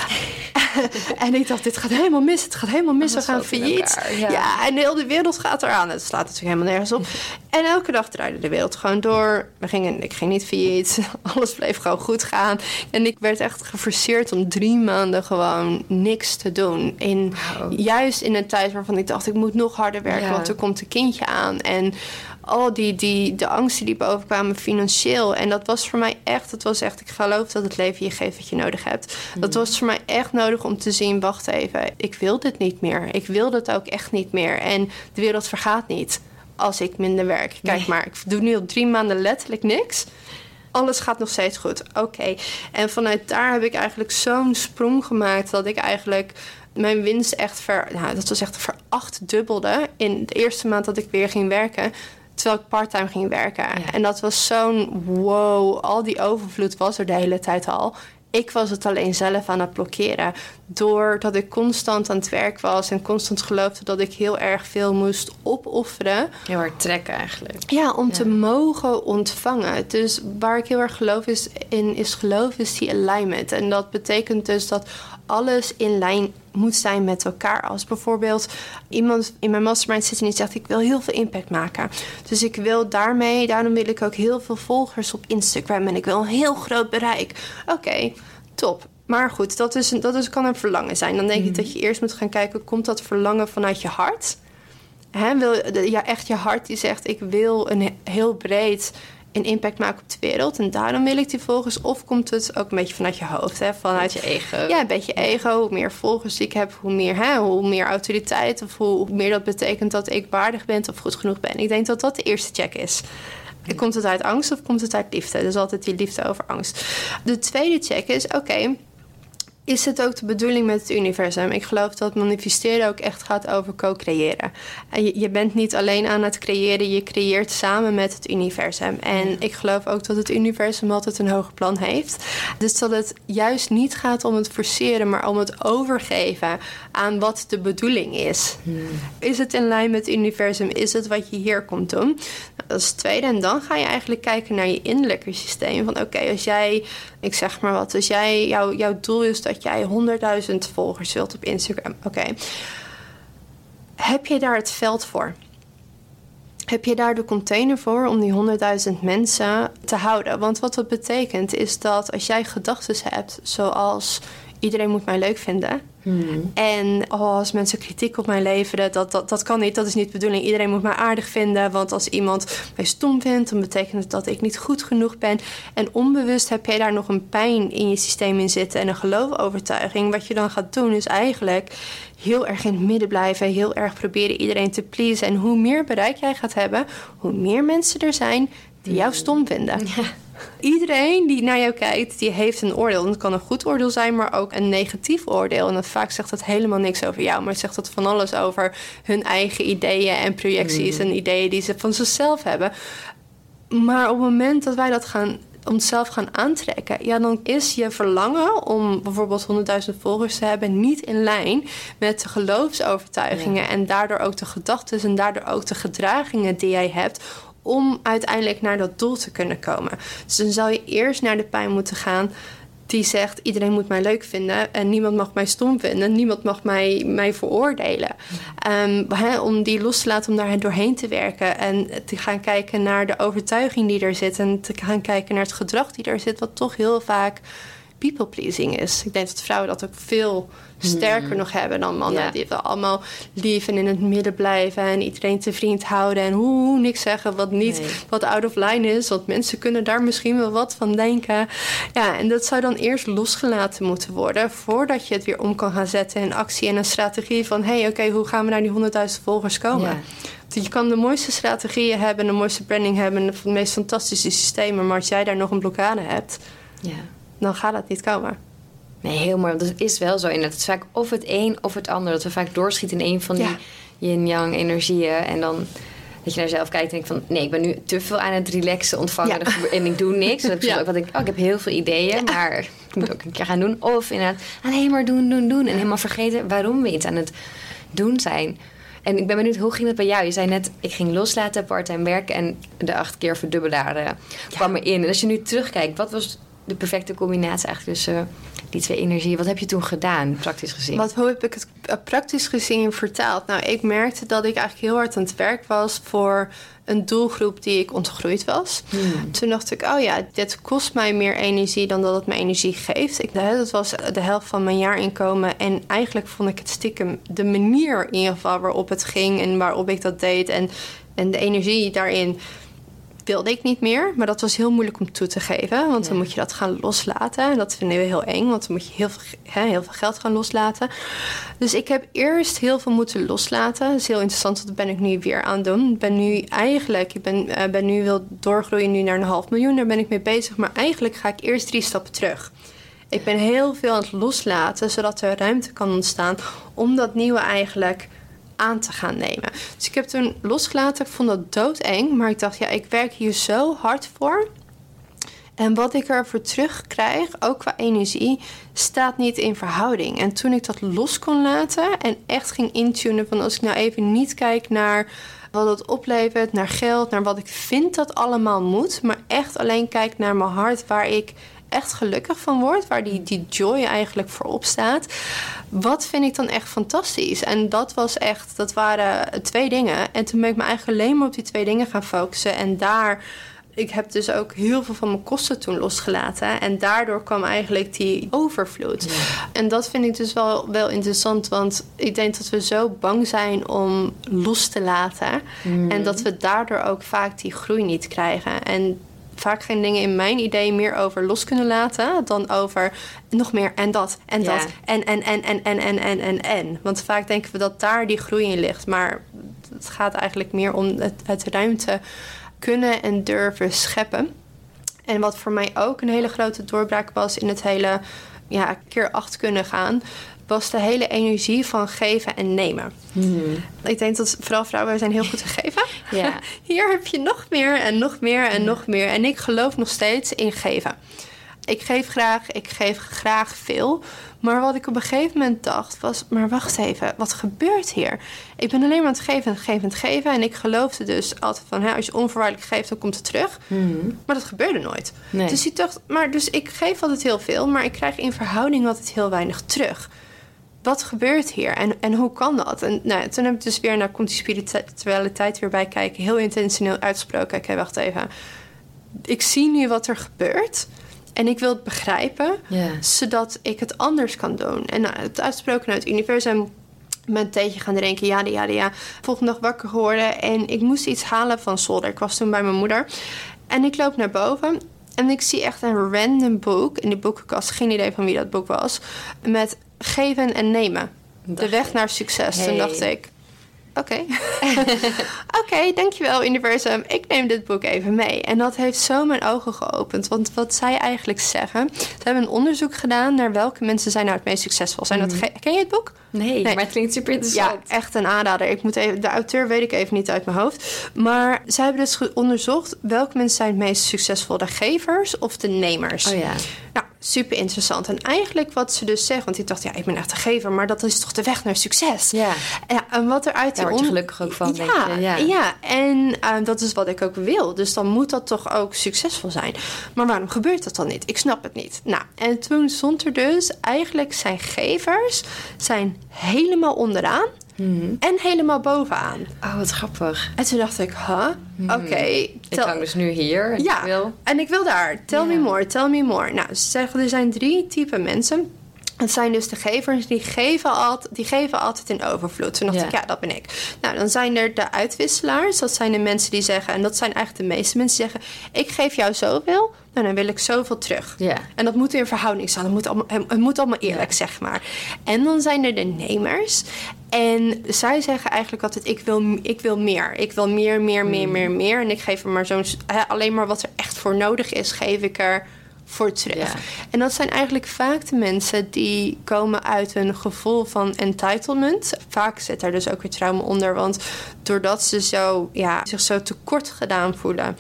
en ik dacht, dit gaat helemaal mis. Het gaat helemaal mis. We gaan failliet. Ja. en heel de wereld gaat eraan. Het slaat natuurlijk helemaal nergens op. En elke dag draaide de wereld gewoon door. We gingen, ik ging niet failliet. Alles bleef gewoon goed gaan. En ik werd echt geforceerd om drie maanden gewoon niks te doen. In, Juist in een tijd waarvan ik dacht, ik moet nog harder werken. Want er komt een kindje aan. En al die, die de angsten die bovenkwamen financieel. En dat was voor mij echt, het was echt, ik geloof dat het leven je geeft wat je nodig hebt. Dat mhm. was voor mij echt nodig om te zien, wacht even, ik wil dit niet meer. Ik wil dat ook echt niet meer. En de wereld vergaat niet als ik minder werk. Kijk maar, ik doe nu al drie maanden letterlijk niks. Alles gaat nog steeds goed. Oké. En vanuit daar heb ik eigenlijk zo'n sprong gemaakt dat ik eigenlijk mijn winst echt ver, nou, dat was echt verachtdubbelde in de eerste maand dat ik weer ging werken. Terwijl ik parttime ging werken. En dat was zo'n wow. Al die overvloed was er de hele tijd al. Ik was het alleen zelf aan het blokkeren. Doordat ik constant aan het werk was en constant geloofde dat ik heel erg veel moest opofferen. Heel hard trekken eigenlijk. Ja, om te mogen ontvangen. Dus waar ik heel erg geloof is, in is geloof is die alignment. En dat betekent dus dat alles in lijn moet zijn met elkaar. Als bijvoorbeeld iemand in mijn mastermind zit en die zegt: Ik wil heel veel impact maken. Dus ik wil daarmee, daarom wil ik ook heel veel volgers op Instagram en ik wil een heel groot bereik. Oké, top. Maar goed, dat, is, dat is, kan een verlangen zijn. Dan denk ik mhm. dat je eerst moet gaan kijken: komt dat verlangen vanuit je hart? He, wil ja, echt je hart die zegt: Ik wil een heel breed een impact maken op de wereld. En daarom wil ik die volgers. Of komt het ook een beetje vanuit je hoofd, hè? vanuit je ego. Ja, een beetje ego. Hoe meer volgers ik heb, hoe meer, hè, hoe meer autoriteit. Of hoe, meer dat betekent dat ik waardig ben of goed genoeg ben. Ik denk dat dat de eerste check is. Komt het uit angst of komt het uit liefde? Dus altijd die liefde over angst. De tweede check is: oké, is het ook de bedoeling met het universum? Ik geloof dat manifesteren ook echt gaat over co-creëren. Je, je bent niet alleen aan het creëren, je creëert samen met het universum. En ik geloof ook dat het universum altijd een hoger plan heeft. Dus dat het juist niet gaat om het forceren, maar om het overgeven aan wat de bedoeling is. Hmm. Is het in lijn met het universum? Is het wat je hier komt doen? Nou, dat is het tweede. En dan ga je eigenlijk kijken naar je innerlijke systeem. Van oké, als jij ik zeg maar wat. Dus jij, jou, jouw doel is dat jij 100.000 volgers wilt op Instagram. Oké. Heb je daar het veld voor? Heb je daar de container voor om die 100.000 mensen te houden? Want wat dat betekent is dat als jij gedachten hebt, zoals iedereen moet mij leuk vinden, Hmm. En oh, als mensen kritiek op mij leveren, dat, dat, dat kan niet. Dat is niet de bedoeling. Iedereen moet mij aardig vinden. Want als iemand mij stom vindt, dan betekent het dat ik niet goed genoeg ben. En onbewust heb jij daar nog een pijn in je systeem in zitten en een geloofovertuiging. Wat je dan gaat doen, is eigenlijk heel erg in het midden blijven. Heel erg proberen iedereen te pleasen. En hoe meer bereik jij gaat hebben, hoe meer mensen er zijn die jou stom vinden. Ja. Iedereen die naar jou kijkt, die heeft een oordeel. En het kan een goed oordeel zijn, maar ook een negatief oordeel. En dat vaak zegt dat helemaal niks over jou, maar het zegt dat van alles over hun eigen ideeën en projecties mm. en ideeën die ze van zichzelf hebben. Maar op het moment dat wij dat gaan onszelf gaan aantrekken, ja, dan is je verlangen om bijvoorbeeld 100.000 volgers te hebben niet in lijn met de geloofsovertuigingen en daardoor ook de gedachten en daardoor ook de gedragingen die jij hebt om uiteindelijk naar dat doel te kunnen komen. Dus dan zal je eerst naar de pijn moeten gaan die zegt: iedereen moet mij leuk vinden en niemand mag mij stom vinden, niemand mag mij, mij veroordelen. Um, om die los te laten, om daar doorheen te werken en te gaan kijken naar de overtuiging die er zit en te gaan kijken naar het gedrag die er zit, wat toch heel vaak people pleasing is. Ik denk dat vrouwen dat ook veel sterker hmm. nog hebben dan mannen. Die allemaal lief en in het midden blijven en iedereen te vriend houden en hoe niks zeggen wat niet, wat out of line is. Want mensen kunnen daar misschien wel wat van denken. Ja, en dat zou dan eerst losgelaten moeten worden voordat je het weer om kan gaan zetten in actie en een strategie van hé, hey, oké, hoe gaan we naar die 100.000 volgers komen? je kan de mooiste strategieën hebben, de mooiste branding hebben, de meest fantastische systemen, maar als jij daar nog een blokkade hebt, Ja. dan gaat dat niet komen. Nee. Want het is wel zo. Het is vaak of het een of het ander. Dat we vaak doorschieten in een van die yin-yang energieën. En dan dat je naar jezelf kijkt en denkt van... nee, ik ben nu te veel aan het relaxen, ontvangen Ja. en ik doe niks. En dan heb je Ja. ook wat ik... oh, ik heb heel veel ideeën, maar ik moet ook een keer gaan doen. Of inderdaad alleen maar doen, doen, doen. En helemaal vergeten waarom we iets aan het doen zijn. En ik ben benieuwd, hoe ging het bij jou? Je zei net, ik ging loslaten, part-time werken... en de acht keer verdubbelaren kwam erin. En als je nu terugkijkt, wat was de perfecte combinatie eigenlijk tussen die twee energieën? Wat heb je toen gedaan, praktisch gezien? Wat, hoe heb ik het eh, praktisch gezien vertaald? Nou, ik merkte dat ik eigenlijk heel hard aan het werk was voor een doelgroep die ik ontgroeid was. Toen dacht ik, oh ja, dit kost mij meer energie dan dat het me energie geeft. Ik, dat was de helft van mijn jaarinkomen. En eigenlijk vond ik het stiekem de manier in ieder geval waarop het ging en waarop ik dat deed. En, en de energie daarin wilde ik niet meer. Maar dat was heel moeilijk om toe te geven. Want dan moet je dat gaan loslaten. En dat vinden we heel eng. Want dan moet je heel veel, hè, heel veel geld gaan loslaten. Dus ik heb eerst heel veel moeten loslaten. Dat is heel interessant. want Dat ben ik nu weer aan het doen. Ik ben nu eigenlijk... Ik ben, eh, ben nu wil doorgroeien nu naar een half miljoen. Daar ben ik mee bezig. Maar eigenlijk ga ik eerst drie stappen terug. Ik ben heel veel aan het loslaten. Zodat er ruimte kan ontstaan. Om dat nieuwe eigenlijk aan te gaan nemen. Dus ik heb toen losgelaten. Ik vond dat doodeng. Maar ik dacht, ja, ik werk hier zo hard voor. En wat ik ervoor terugkrijg, ook qua energie, staat niet in verhouding. En toen ik dat los kon laten en echt ging intunen van als ik nou even niet kijk naar wat het oplevert, naar geld, naar wat ik vind dat allemaal moet, maar echt alleen kijk naar mijn hart waar ik echt gelukkig van word, waar die, die joy eigenlijk voorop staat. Wat vind ik dan echt fantastisch? En dat was echt, dat waren twee dingen. En toen ben ik me eigenlijk alleen maar op die twee dingen gaan focussen. En daar ik heb dus ook heel veel van mijn kosten toen losgelaten. En daardoor kwam eigenlijk die overvloed. En dat vind ik dus wel, wel interessant. Want ik denk dat we zo bang zijn om los te laten. En dat we daardoor ook vaak die groei niet krijgen. En vaak gaan dingen in mijn idee meer over los kunnen laten dan over nog meer en dat en dat en en en en en en en en en. Want vaak denken we dat daar die groei in ligt, maar het gaat eigenlijk meer om het, het ruimte kunnen en durven scheppen. En wat voor mij ook een hele grote doorbraak was in het hele ja, keer acht kunnen gaan, was de hele energie van geven en nemen. Ik denk dat vooral vrouwen zijn heel goed te geven. Ja. Hier heb je nog meer en nog meer en nog meer. En ik geloof nog steeds in geven. Ik geef graag, ik geef graag veel. Maar wat ik op een gegeven moment dacht was... maar wacht even, wat gebeurt hier? Ik ben alleen maar aan het geven en geven en geven. En ik geloofde dus altijd van... Hè, als je onvoorwaardelijk geeft, dan komt het terug. Maar dat gebeurde nooit. Nee. Dus ik dacht, maar dus ik geef altijd heel veel... maar ik krijg in verhouding altijd heel weinig terug wat gebeurt hier en, en hoe kan dat? En nou, toen heb ik dus weer, nou komt die spiritualiteit weer bij kijken, heel intentioneel uitgesproken. Oké, wacht even. Ik zie nu wat er gebeurt en ik wil het begrijpen, zodat ik het anders kan doen. En nou, het uitsproken uit het universum. Met een theetje gaan drinken, ja, ja, ja. Volgende dag wakker geworden en ik moest iets halen van zolder. Ik was toen bij mijn moeder. En ik loop naar boven en ik zie echt een random boek in de boekenkast. Geen idee van wie dat boek was. Met geven en nemen. De weg naar succes. Toen dacht ik, oké. oké, dankjewel universum. Ik neem dit boek even mee. En dat heeft zo mijn ogen geopend. Want wat zij eigenlijk zeggen... Ze hebben een onderzoek gedaan naar welke mensen zijn nou het meest succesvol. Zijn dat, ge- ken je het boek? Nee, Nee. maar het klinkt super Ja, interessant. echt een aanrader. Ik moet even, de auteur weet ik even niet uit mijn hoofd. Maar zij hebben dus onderzocht welke mensen zijn het meest succesvol. De gevers of de nemers. Oh ja. Nou, super interessant. En eigenlijk wat ze dus zeggen, want ik dacht, ja, ik ben echt een gever, maar dat is toch de weg naar succes. Ja. Ja, en wat er uit Daar die word je gelukkig ook van, ja, denk je. Ja. ja. en eh, dat is wat ik ook wil. Dus dan moet dat toch ook succesvol zijn. Maar waarom gebeurt dat dan niet? Ik snap het niet. Nou, en toen stond er dus, eigenlijk zijn gevers zijn helemaal onderaan en helemaal bovenaan. Oh, wat grappig. En toen dacht ik, huh? Oké. Ik tel- hang dus nu hier. en ja, Ik wil. en ik wil daar. Tell me more, tell me more. Nou, ze zeggen er zijn drie typen mensen. Het zijn dus de gevers, die geven, altijd, die geven altijd in overvloed. Toen dacht Ja. ik, ja, dat ben ik. Nou, dan zijn er de uitwisselaars. Dat zijn de mensen die zeggen, en dat zijn eigenlijk de meeste mensen die zeggen... ik geef jou zoveel, nou, dan wil ik zoveel terug. Ja. En dat moet in verhouding staan. Het moet allemaal, het moet allemaal eerlijk, zeg maar. En dan zijn er de nemers. En zij zeggen eigenlijk altijd: ik wil, ik wil meer. Ik wil meer, meer, meer, Hmm. meer, meer. En ik geef er maar zo'n. Alleen maar wat er echt voor nodig is, geef ik er Ja. En dat zijn eigenlijk vaak de mensen die komen uit een gevoel van entitlement. Vaak zit daar dus ook weer trauma onder. Want doordat ze zo, ja, zich zo tekort gedaan voelen,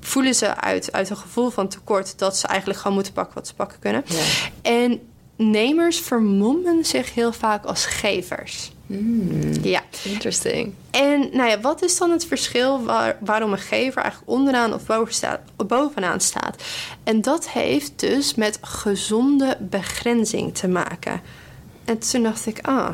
voelen ze uit, uit een gevoel van tekort dat ze eigenlijk gewoon moeten pakken wat ze pakken kunnen. Ja. En nemers vermommen zich heel vaak als gevers. Ja. Interesting. En nou ja, wat is dan het verschil waar, waarom een gever eigenlijk onderaan of bovenaan staat? En dat heeft dus met gezonde begrenzing te maken. En toen dacht ik, ah,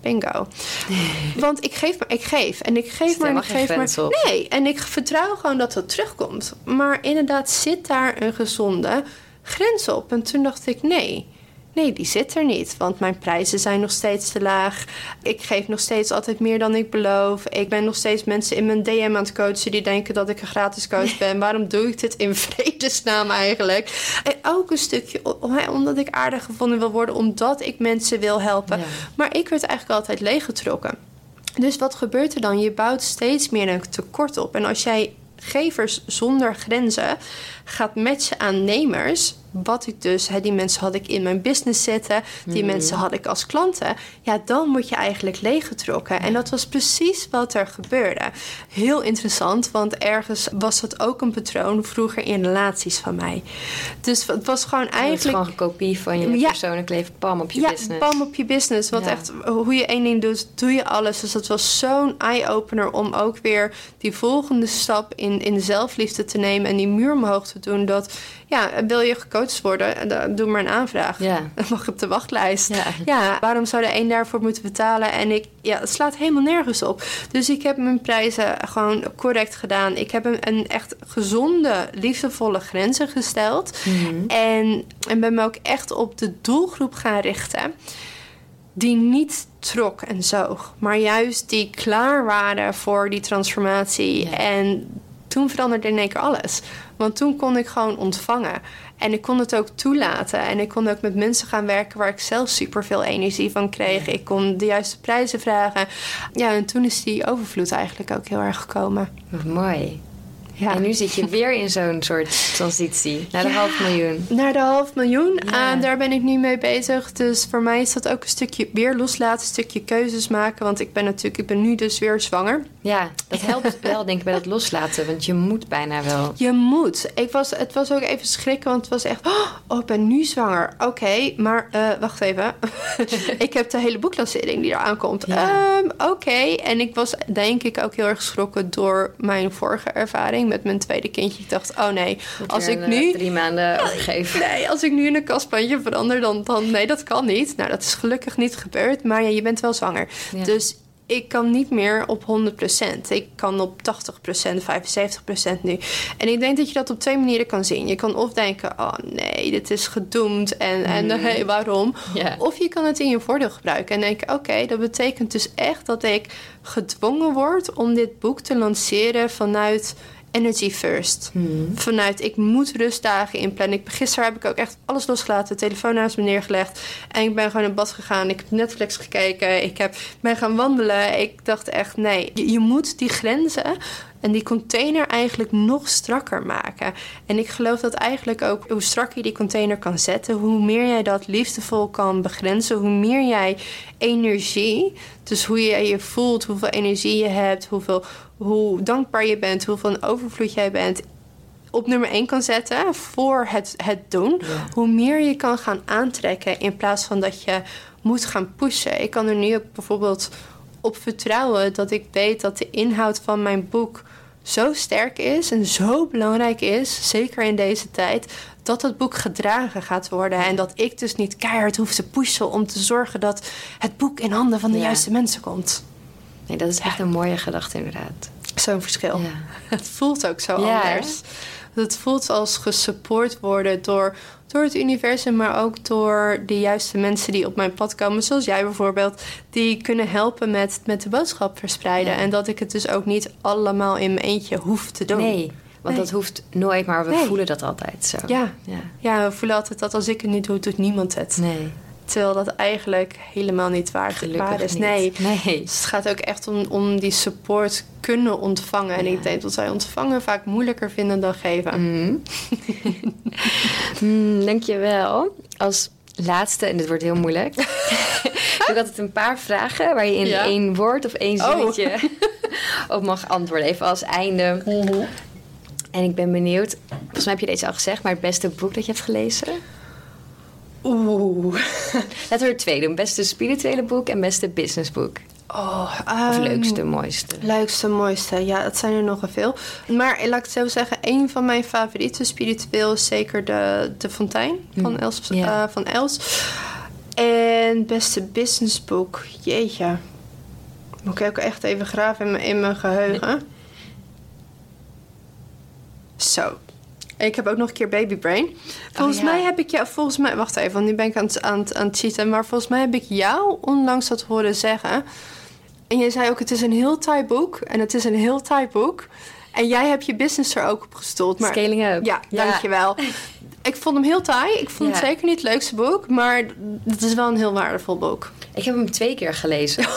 bingo. Want ik geef maar, ik geef. En ik geef maar en ik geef maar. op. Nee, en ik vertrouw gewoon dat dat terugkomt. Maar inderdaad zit daar een gezonde grens op. En toen dacht ik, nee. Nee, die zit er niet. Want mijn prijzen zijn nog steeds te laag. Ik geef nog steeds altijd meer dan ik beloof. Ik ben nog steeds mensen in mijn DM aan het coachen die denken dat ik een gratis coach ben. Waarom doe ik dit in vredesnaam eigenlijk? En ook een stukje omdat ik aardig gevonden wil worden, omdat ik mensen wil helpen. Ja. Maar ik werd eigenlijk altijd leeggetrokken. Dus wat gebeurt er dan? Je bouwt steeds meer een tekort op. En als jij gevers zonder grenzen gaat matchen aan nemers. Wat ik dus, hè, die mensen had ik in mijn business zitten, die mensen had ik als klanten. Ja, dan word je eigenlijk leeggetrokken. En dat was precies wat er gebeurde. Heel interessant, want ergens was dat ook een patroon vroeger in relaties van mij. Dus het was gewoon Het is eigenlijk. gewoon een kopie van je Ja. persoonlijk leven. Pam op je ja, business. pam op je business. Want Ja. echt, hoe je één ding doet, doe je alles. Dus dat was zo'n eye-opener om ook weer die volgende stap in, in zelfliefde te nemen en die muur omhoog te doen. Dat, ja, wil je gecoacht worden, dan doe maar een aanvraag. Ja. Dan mag je op de wachtlijst. Ja. Ja, waarom zou de een daarvoor moeten betalen? En ik, ja, het slaat helemaal nergens op. Dus ik heb mijn prijzen gewoon correct gedaan. Ik heb een, een echt gezonde, liefdevolle grenzen gesteld. En, en ben me ook echt op de doelgroep gaan richten. Die niet trok en zoog, maar juist die klaar waren voor die transformatie. Ja. En toen veranderde in één keer alles. Want toen kon ik gewoon ontvangen. En ik kon het ook toelaten. En ik kon ook met mensen gaan werken waar ik zelf super veel energie van kreeg. Ik kon de juiste prijzen vragen. Ja, en toen is die overvloed eigenlijk ook heel erg gekomen. Wat mooi. Ja. En nu zit je weer in zo'n soort transitie. Naar de Ja. half miljoen. Naar de half miljoen. Ja. En daar ben ik nu mee bezig. Dus voor mij is dat ook een stukje weer loslaten, een stukje keuzes maken. Want ik ben natuurlijk, ik ben nu dus weer zwanger. Ja, dat helpt wel denk ik bij dat loslaten. Want je moet bijna wel. Je moet. Ik was, het was ook even schrikken, want het was echt... Oh, ik ben nu zwanger. Oké, maar eh, wacht even. ik heb de hele boeklancering die eraan komt. Ehm, Oké. En ik was denk ik ook heel erg geschrokken door mijn vorige ervaring met mijn tweede kindje. Ik dacht, oh nee, als ik een, nu... eh, Drie maanden overgeven. Nee, als ik nu in een kastplantje verander, dan, dan... Nee, dat kan niet. Nou, dat is gelukkig niet gebeurd. Maar ja, je bent wel zwanger. Ja. Dus ik kan niet meer op 100%. Ik kan op 80%, 75% nu. En ik denk dat je dat op twee manieren kan zien. Je kan of denken, oh nee, dit is gedoemd. En, en hey, waarom? Of je kan het in je voordeel gebruiken. En denken, oké, dat betekent dus echt dat ik gedwongen word... om dit boek te lanceren vanuit... Energy first. Vanuit ik moet rustdagen inplannen. Ik, gisteren heb ik ook echt alles losgelaten. De telefoon naast me neergelegd. En ik ben gewoon in bad gegaan. Ik heb Netflix gekeken. Ik heb, ben gaan wandelen. Ik dacht echt, nee. Je, je moet die grenzen en die container eigenlijk nog strakker maken. En ik geloof dat eigenlijk ook hoe strakker je die container kan zetten, hoe meer jij dat liefdevol kan begrenzen, hoe meer jij energie, dus hoe je je voelt, hoeveel energie je hebt, hoeveel, hoe dankbaar je bent, hoeveel een overvloed jij bent, op nummer 1 kan zetten voor het, het doen, hoe meer je kan gaan aantrekken in plaats van dat je moet gaan pushen. Ik kan er nu ook bijvoorbeeld op vertrouwen dat ik weet dat de inhoud van mijn boek zo sterk is en zo belangrijk is, zeker in deze tijd, dat het boek gedragen gaat worden. En dat ik dus niet keihard hoef te pushen om te zorgen dat het boek in handen van de Ja. juiste mensen komt. Nee, dat is echt een mooie gedachte inderdaad. Zo'n verschil. Ja. Het voelt ook zo anders. Het voelt als gesupport worden door, door het universum, maar ook door de juiste mensen die op mijn pad komen, zoals jij bijvoorbeeld, die kunnen helpen met, met de boodschap verspreiden. Ja. En dat ik het dus ook niet allemaal in mijn eentje hoef te doen. Nee, want Nee. dat hoeft nooit, maar we Nee. voelen dat altijd zo. Ja. ja. Ja, we voelen altijd dat als ik het niet doe, doet niemand het. Nee. Terwijl dat eigenlijk helemaal niet waar, Gelukkig is. niet. Nee. Nee. Dus het gaat ook echt om, om die support kunnen ontvangen. En ik denk dat wij ontvangen vaak moeilijker vinden dan geven. Mm. mm, dankjewel. Als laatste, en dit wordt heel moeilijk. ik altijd een paar vragen waar je in Ja. één woord of één Oh. zinnetje op mag antwoorden. Even als einde. En ik ben benieuwd, volgens mij heb je deze al gezegd, maar het beste boek dat je hebt gelezen? Oeh. Laten we er twee doen. Beste spirituele boek en beste businessboek. Oh, Of ehm, leukste, mooiste. Leukste, mooiste. Ja, het zijn er nogal veel. Maar laat ik het zo zeggen, een van mijn favorieten spiritueel is zeker de, de Fontein van, Mm, Els, eh, van Els. En beste businessboek, jeetje. Moet ik ook echt even graven in mijn, in mijn geheugen. Zo. Ik heb ook nog een keer Baby Brain. Volgens Oh, ja. mij heb ik jou, volgens mij, wacht even, want nu ben ik aan het, aan, het, aan het cheaten. Maar volgens mij heb ik jou onlangs dat horen zeggen. En jij zei ook, het is een heel taai boek. En het is een heel taai boek. En jij hebt je business er ook op gestold. Maar Scaling Up. ja, dankjewel. Ik vond hem heel taai. Ik vond het zeker niet het leukste boek. Maar het is wel een heel waardevol boek. Ik heb hem twee keer gelezen.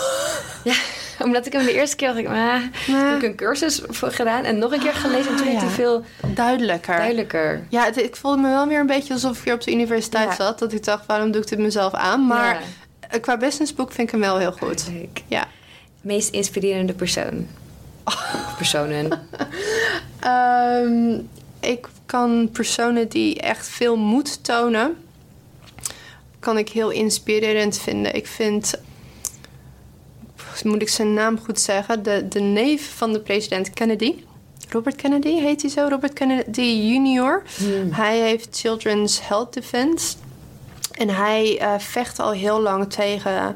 ja, omdat ik hem de eerste keer dacht ik, ah, heb ik een cursus voor gedaan en nog een keer gelezen en toen Ah, ja. veel Duidelijker. duidelijker. Ja, het- ik voelde me wel weer een beetje alsof ik hier op de universiteit Ja. zat. Dat ik dacht, waarom doe ik dit mezelf aan? Maar Ja. eh, qua businessboek vind ik hem wel heel goed. Leuk. Ja. Meest inspirerende persoon. Personen. Ehm, ik kan personen die echt veel moed tonen, kan ik heel inspirerend vinden. Ik vind, moet ik zijn naam goed zeggen, de, de neef van de president Kennedy. Robert Kennedy heet hij zo, Robert Kennedy junior. Hij heeft Children's Health Defense. En hij eh, vecht al heel lang tegen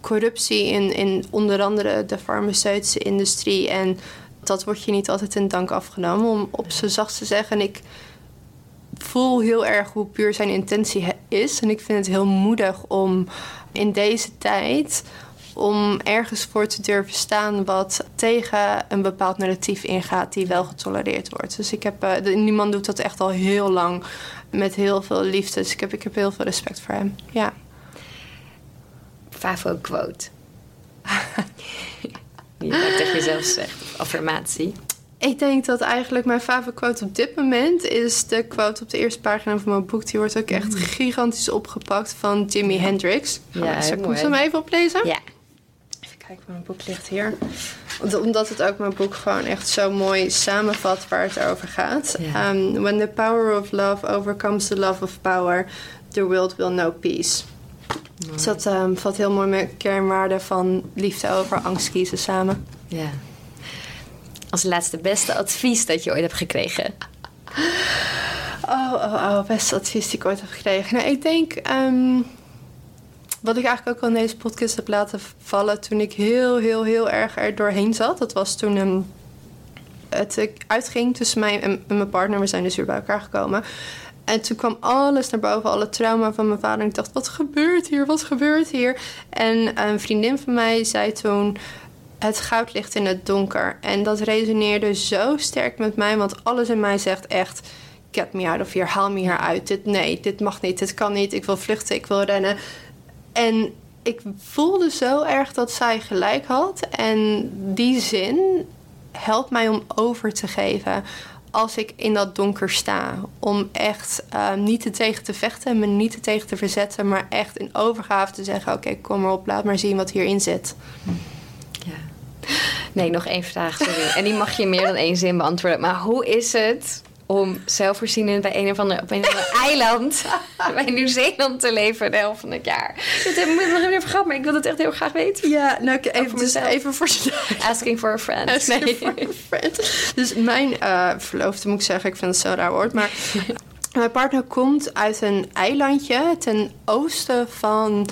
corruptie in, in onder andere de farmaceutische industrie. En dat wordt je niet altijd in dank afgenomen, om op z'n zachtst te zeggen. En ik voel heel erg hoe puur zijn intentie is. En ik vind het heel moedig om in deze tijd om ergens voor te durven staan wat tegen een bepaald narratief ingaat die wel getolereerd wordt. Dus ik heb, eh, die man doet dat echt al heel lang met heel veel liefde. Dus ik heb, ik heb heel veel respect voor hem. Ja. Favo quote. Je vaak tegen jezelf zegt. Affirmatie. Ik denk dat eigenlijk mijn favoriete quote op dit moment is de quote op de eerste pagina van mijn boek. Die wordt ook echt gigantisch opgepakt van Jimi Hendrix. Mm. Ja, Zal ik hem even oplezen? Ja. Kijken, mijn boek ligt hier. Omdat het ook mijn boek gewoon echt zo mooi samenvat waar het over gaat. Um, When the power of love overcomes the love of power, the world will know peace. Dus dat um, vat heel mooi met kernwaarden van liefde over angst kiezen samen. ja. Als laatste beste advies dat je ooit hebt gekregen. Oh, oh, oh, beste advies die ik ooit heb gekregen. Nou, ik denk, ehm, wat ik eigenlijk ook al in deze podcast heb laten vallen toen ik heel, heel, heel erg er doorheen zat. Dat was toen ehm, het uitging tussen mij en, en mijn partner. We zijn dus weer bij elkaar gekomen. En toen kwam alles naar boven, alle trauma van mijn vader. En ik dacht, wat gebeurt hier? Wat gebeurt hier? En een vriendin van mij zei toen... Het goud ligt in het donker. En dat resoneerde zo sterk met mij. Want alles in mij zegt echt... Get me out of here. Haal me hier uit. Dit, nee, dit mag niet. Dit kan niet. Ik wil vluchten. Ik wil rennen. En ik voelde zo erg dat zij gelijk had. En die zin helpt mij om over te geven als ik in dat donker sta. Om echt eh, niet er tegen te vechten, me niet er tegen te verzetten, maar echt in overgave te zeggen: Oké, kom maar op, laat maar zien wat hierin zit. Ja. Nee, nog één vraag, sorry. En die mag je meer dan één zin beantwoorden. Maar hoe is het om zelfvoorzienend bij een of ander, op een of ander eiland bij Nieuw-Zeeland te leven de helft van het jaar? Dit heb ik nog niet even gehad, maar ik wil het echt heel graag weten. Ja, nou, ik- even, dus even voor Asking for a friend. Asking Nee. for a friend. Dus mijn eh, verloofde moet ik zeggen, ik vind het zo'n raar woord, maar mijn partner komt uit een eilandje ten oosten van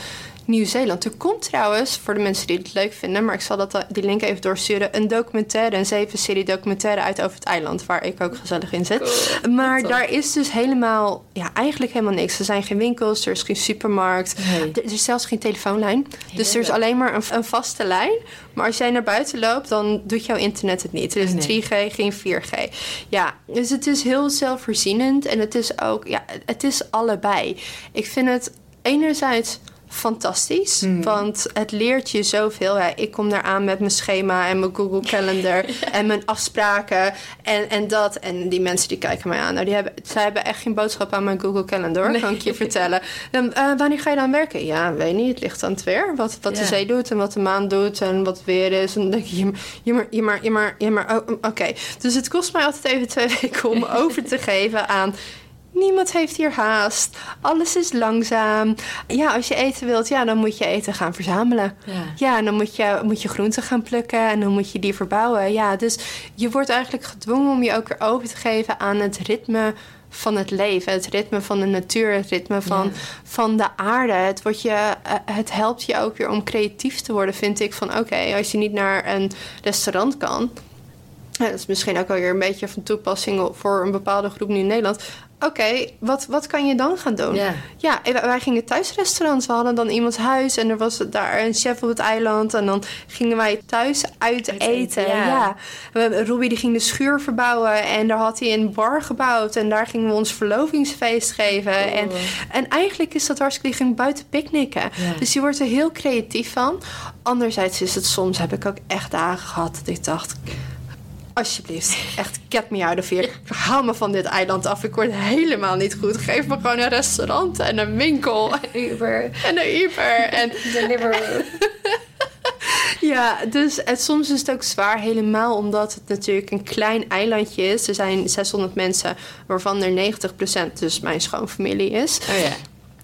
Nieuw-Zeeland. Er komt trouwens, voor de mensen die het leuk vinden, maar ik zal dat, die link even doorsturen, een documentaire, een zeven serie documentaire uit over het eiland, waar ik ook gezellig in zit. Cool. Maar daar is dus helemaal, ja, eigenlijk helemaal niks. Er zijn geen winkels, er is geen supermarkt, Nee. er is zelfs geen telefoonlijn. Dus er is alleen maar een, een vaste lijn. Maar als jij naar buiten loopt, dan doet jouw internet het niet. Er is Nee. 3G, geen 4G. Ja, dus het is heel zelfvoorzienend. En het is ook, ja, het is allebei. Ik vind het enerzijds fantastisch. Want het leert je zoveel. Ja, ik kom daar aan met mijn schema en mijn Google Calendar en mijn afspraken en, en dat. En die mensen die kijken mij aan. Nou, die hebben, zij hebben echt geen boodschap aan mijn Google Calendar, kan ik je vertellen. Dan, eh, wanneer ga je dan werken? Ja, weet niet. Het ligt aan het weer. Wat, wat de zee doet en wat de maan doet en wat het weer is. En dan denk je, je maar, je maar, je maar, je maar. Oh, Oké. Dus het kost mij altijd even twee weken om over te geven aan... Niemand heeft hier haast. Alles is langzaam. Ja, als je eten wilt, ja, dan moet je eten gaan verzamelen. Ja. Ja, en dan moet je, moet je groenten gaan plukken en dan moet je die verbouwen. Ja, dus je wordt eigenlijk gedwongen om je ook weer over te geven aan het ritme van het leven. Het ritme van de natuur, het ritme van, Ja. van de aarde. Het, wordt je, eh, het helpt je ook weer om creatief te worden, vind ik. Van oké, als je niet naar een restaurant kan... Ja, dat is misschien ook alweer een beetje van toepassing voor een bepaalde groep nu in Nederland. Oké, wat, wat kan je dan gaan doen? Ja. Wij- gingen thuisrestaurants. We hadden dan iemands huis en er was daar een chef op het eiland. En dan gingen wij thuis uit Uit eten. ja. ja. We- Robbie die ging de schuur verbouwen en daar had hij een bar gebouwd. En daar gingen we ons verlovingsfeest geven. En, en eigenlijk is dat hartstikke... Die ging buiten picknicken. Dus je wordt er heel creatief van. Anderzijds is het soms, heb ik ook echt dagen gehad dat ik dacht... Alsjeblieft, echt get me out of here. Haal me van dit eiland af. Ik word helemaal niet goed. Geef me gewoon een restaurant en een winkel Uber, en een Uber. En Deliveroo. ja, dus het, soms is het ook zwaar helemaal omdat het natuurlijk een klein eilandje is. Er zijn 600 mensen, waarvan er 90% dus mijn schoonfamilie is. Oh ja.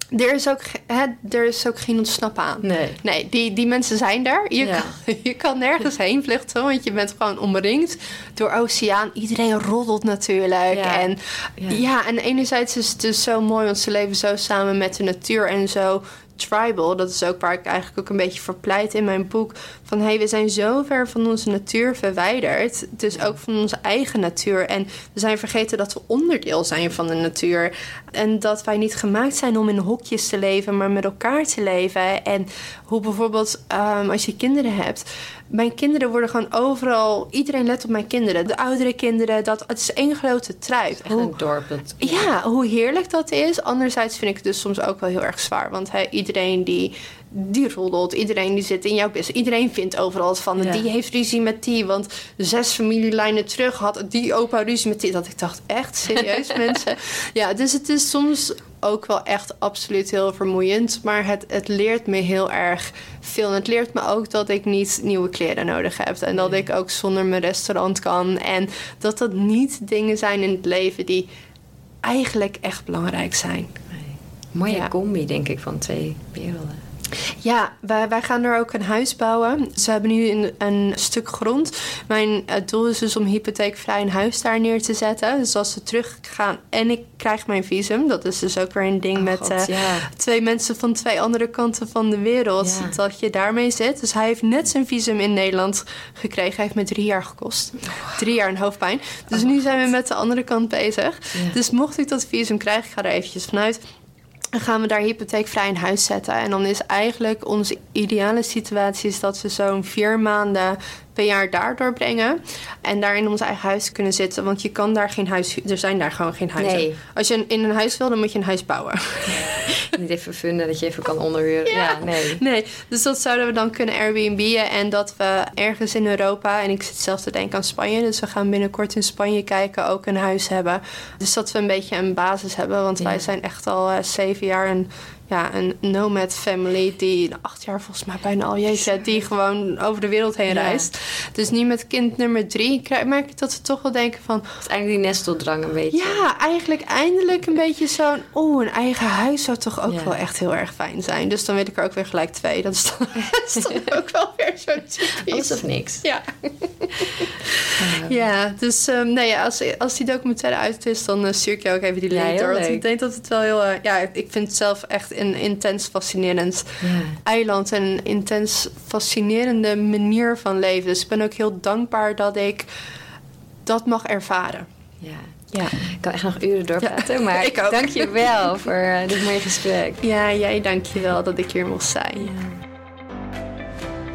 Er is ook, hè, er is ook geen ontsnappen aan. Nee. Nee, die, die mensen zijn daar. Je, Ja. kan, je kan nergens heen vluchten, want je bent gewoon omringd door oceaan. Iedereen roddelt natuurlijk. Ja. En, Ja. ja. en enerzijds is het dus zo mooi, want ze leven zo samen met de natuur en zo tribal. Dat is ook waar ik eigenlijk ook een beetje voor pleit in mijn boek. Van hey, we zijn zo ver van onze natuur verwijderd. Dus ook van onze eigen natuur. En we zijn vergeten dat we onderdeel zijn van de natuur. En dat wij niet gemaakt zijn om in hokjes te leven, maar met elkaar te leven. En hoe bijvoorbeeld ehm, als je kinderen hebt. Mijn kinderen worden gewoon overal. Iedereen let op mijn kinderen. De oudere kinderen. Dat, het is één grote truip. Echt Hoe- een dorp. Dat, ja, hoe heerlijk dat is. Anderzijds vind ik het dus soms ook wel heel erg zwaar. Want hè, iedereen die, die roddelt, iedereen die zit in jouw business. Iedereen vindt overal wat van. Ja. Die heeft ruzie met die. Want zes familielijnen terug had die opa ruzie met die. Dat ik dacht, echt serieus mensen? Ja, dus het is soms ook wel echt absoluut heel vermoeiend. Maar het, het leert me heel erg veel. En het leert me ook dat ik niet nieuwe kleren nodig heb. En dat ik ook zonder mijn restaurant kan. En dat dat niet dingen zijn in het leven die eigenlijk echt belangrijk zijn. Mooie Ja. combi, denk ik, van twee werelden. Ja, wij, wij gaan er ook een huis bouwen. Ze hebben nu een, een stuk grond. Mijn doel is dus om hypotheekvrij een huis daar neer te zetten. Dus als ze teruggaan en ik krijg mijn visum... dat is dus ook weer een ding Oh, met God, eh, twee mensen van twee andere kanten van de wereld... Dat je daarmee zit. Dus hij heeft net zijn visum in Nederland gekregen. Hij heeft me drie jaar gekost. Drie jaar een hoofdpijn. Dus nu zijn we met de andere kant bezig. Dus mocht ik dat visum krijgen, ik ga er eventjes vanuit... Dan gaan we daar hypotheekvrij een huis zetten. En dan is eigenlijk onze ideale situatie... is dat we zo'n vier maanden per jaar daar doorbrengen. En daar in ons eigen huis kunnen zitten. Want je kan daar geen huis... Er zijn daar gewoon geen huizen. Nee. Als je in een huis wil, dan moet je een huis bouwen. Niet even vinden dat je even kan onderhuren. Ja, nee. Nee, dus dat zouden we dan kunnen Airbnb'en. En dat we ergens in Europa... En ik zit zelf te denken aan Spanje. Dus we gaan binnenkort in Spanje kijken. Ook een huis hebben. Dus dat we een beetje een basis hebben. Want Ja. wij zijn echt al eh, zeven jaar een... Ja, een nomad family die acht jaar volgens mij bijna al jeetje, die gewoon over de wereld heen Ja. reist. Dus nu met kind nummer drie merk ik dat we toch wel denken van... Is eigenlijk die nesteldrang een beetje. Ja, eigenlijk eindelijk een beetje zo'n... Oh, een eigen huis zou toch ook Ja. wel echt heel erg fijn zijn. Dus dan wil ik er ook weer gelijk twee. Dat is dan, is dan ook wel weer zo typisch. Alles of niks. Ja. ja, dus ehm, nee, ja, als, als die documentaire uit is, dan eh, stuur ik jou ook even die link door. Want ik denk dat het wel heel... eh, ja, ik vind het zelf echt een intens fascinerend Ja. eiland. En een intens fascinerende manier van leven. Dus ik ben ook heel dankbaar dat ik dat mag ervaren. ja. Ja. Ik kan echt nog uren doorpraten, maar ik dank je wel voor eh, dit mooie gesprek. Ja, jij dankjewel dat ik hier mocht zijn.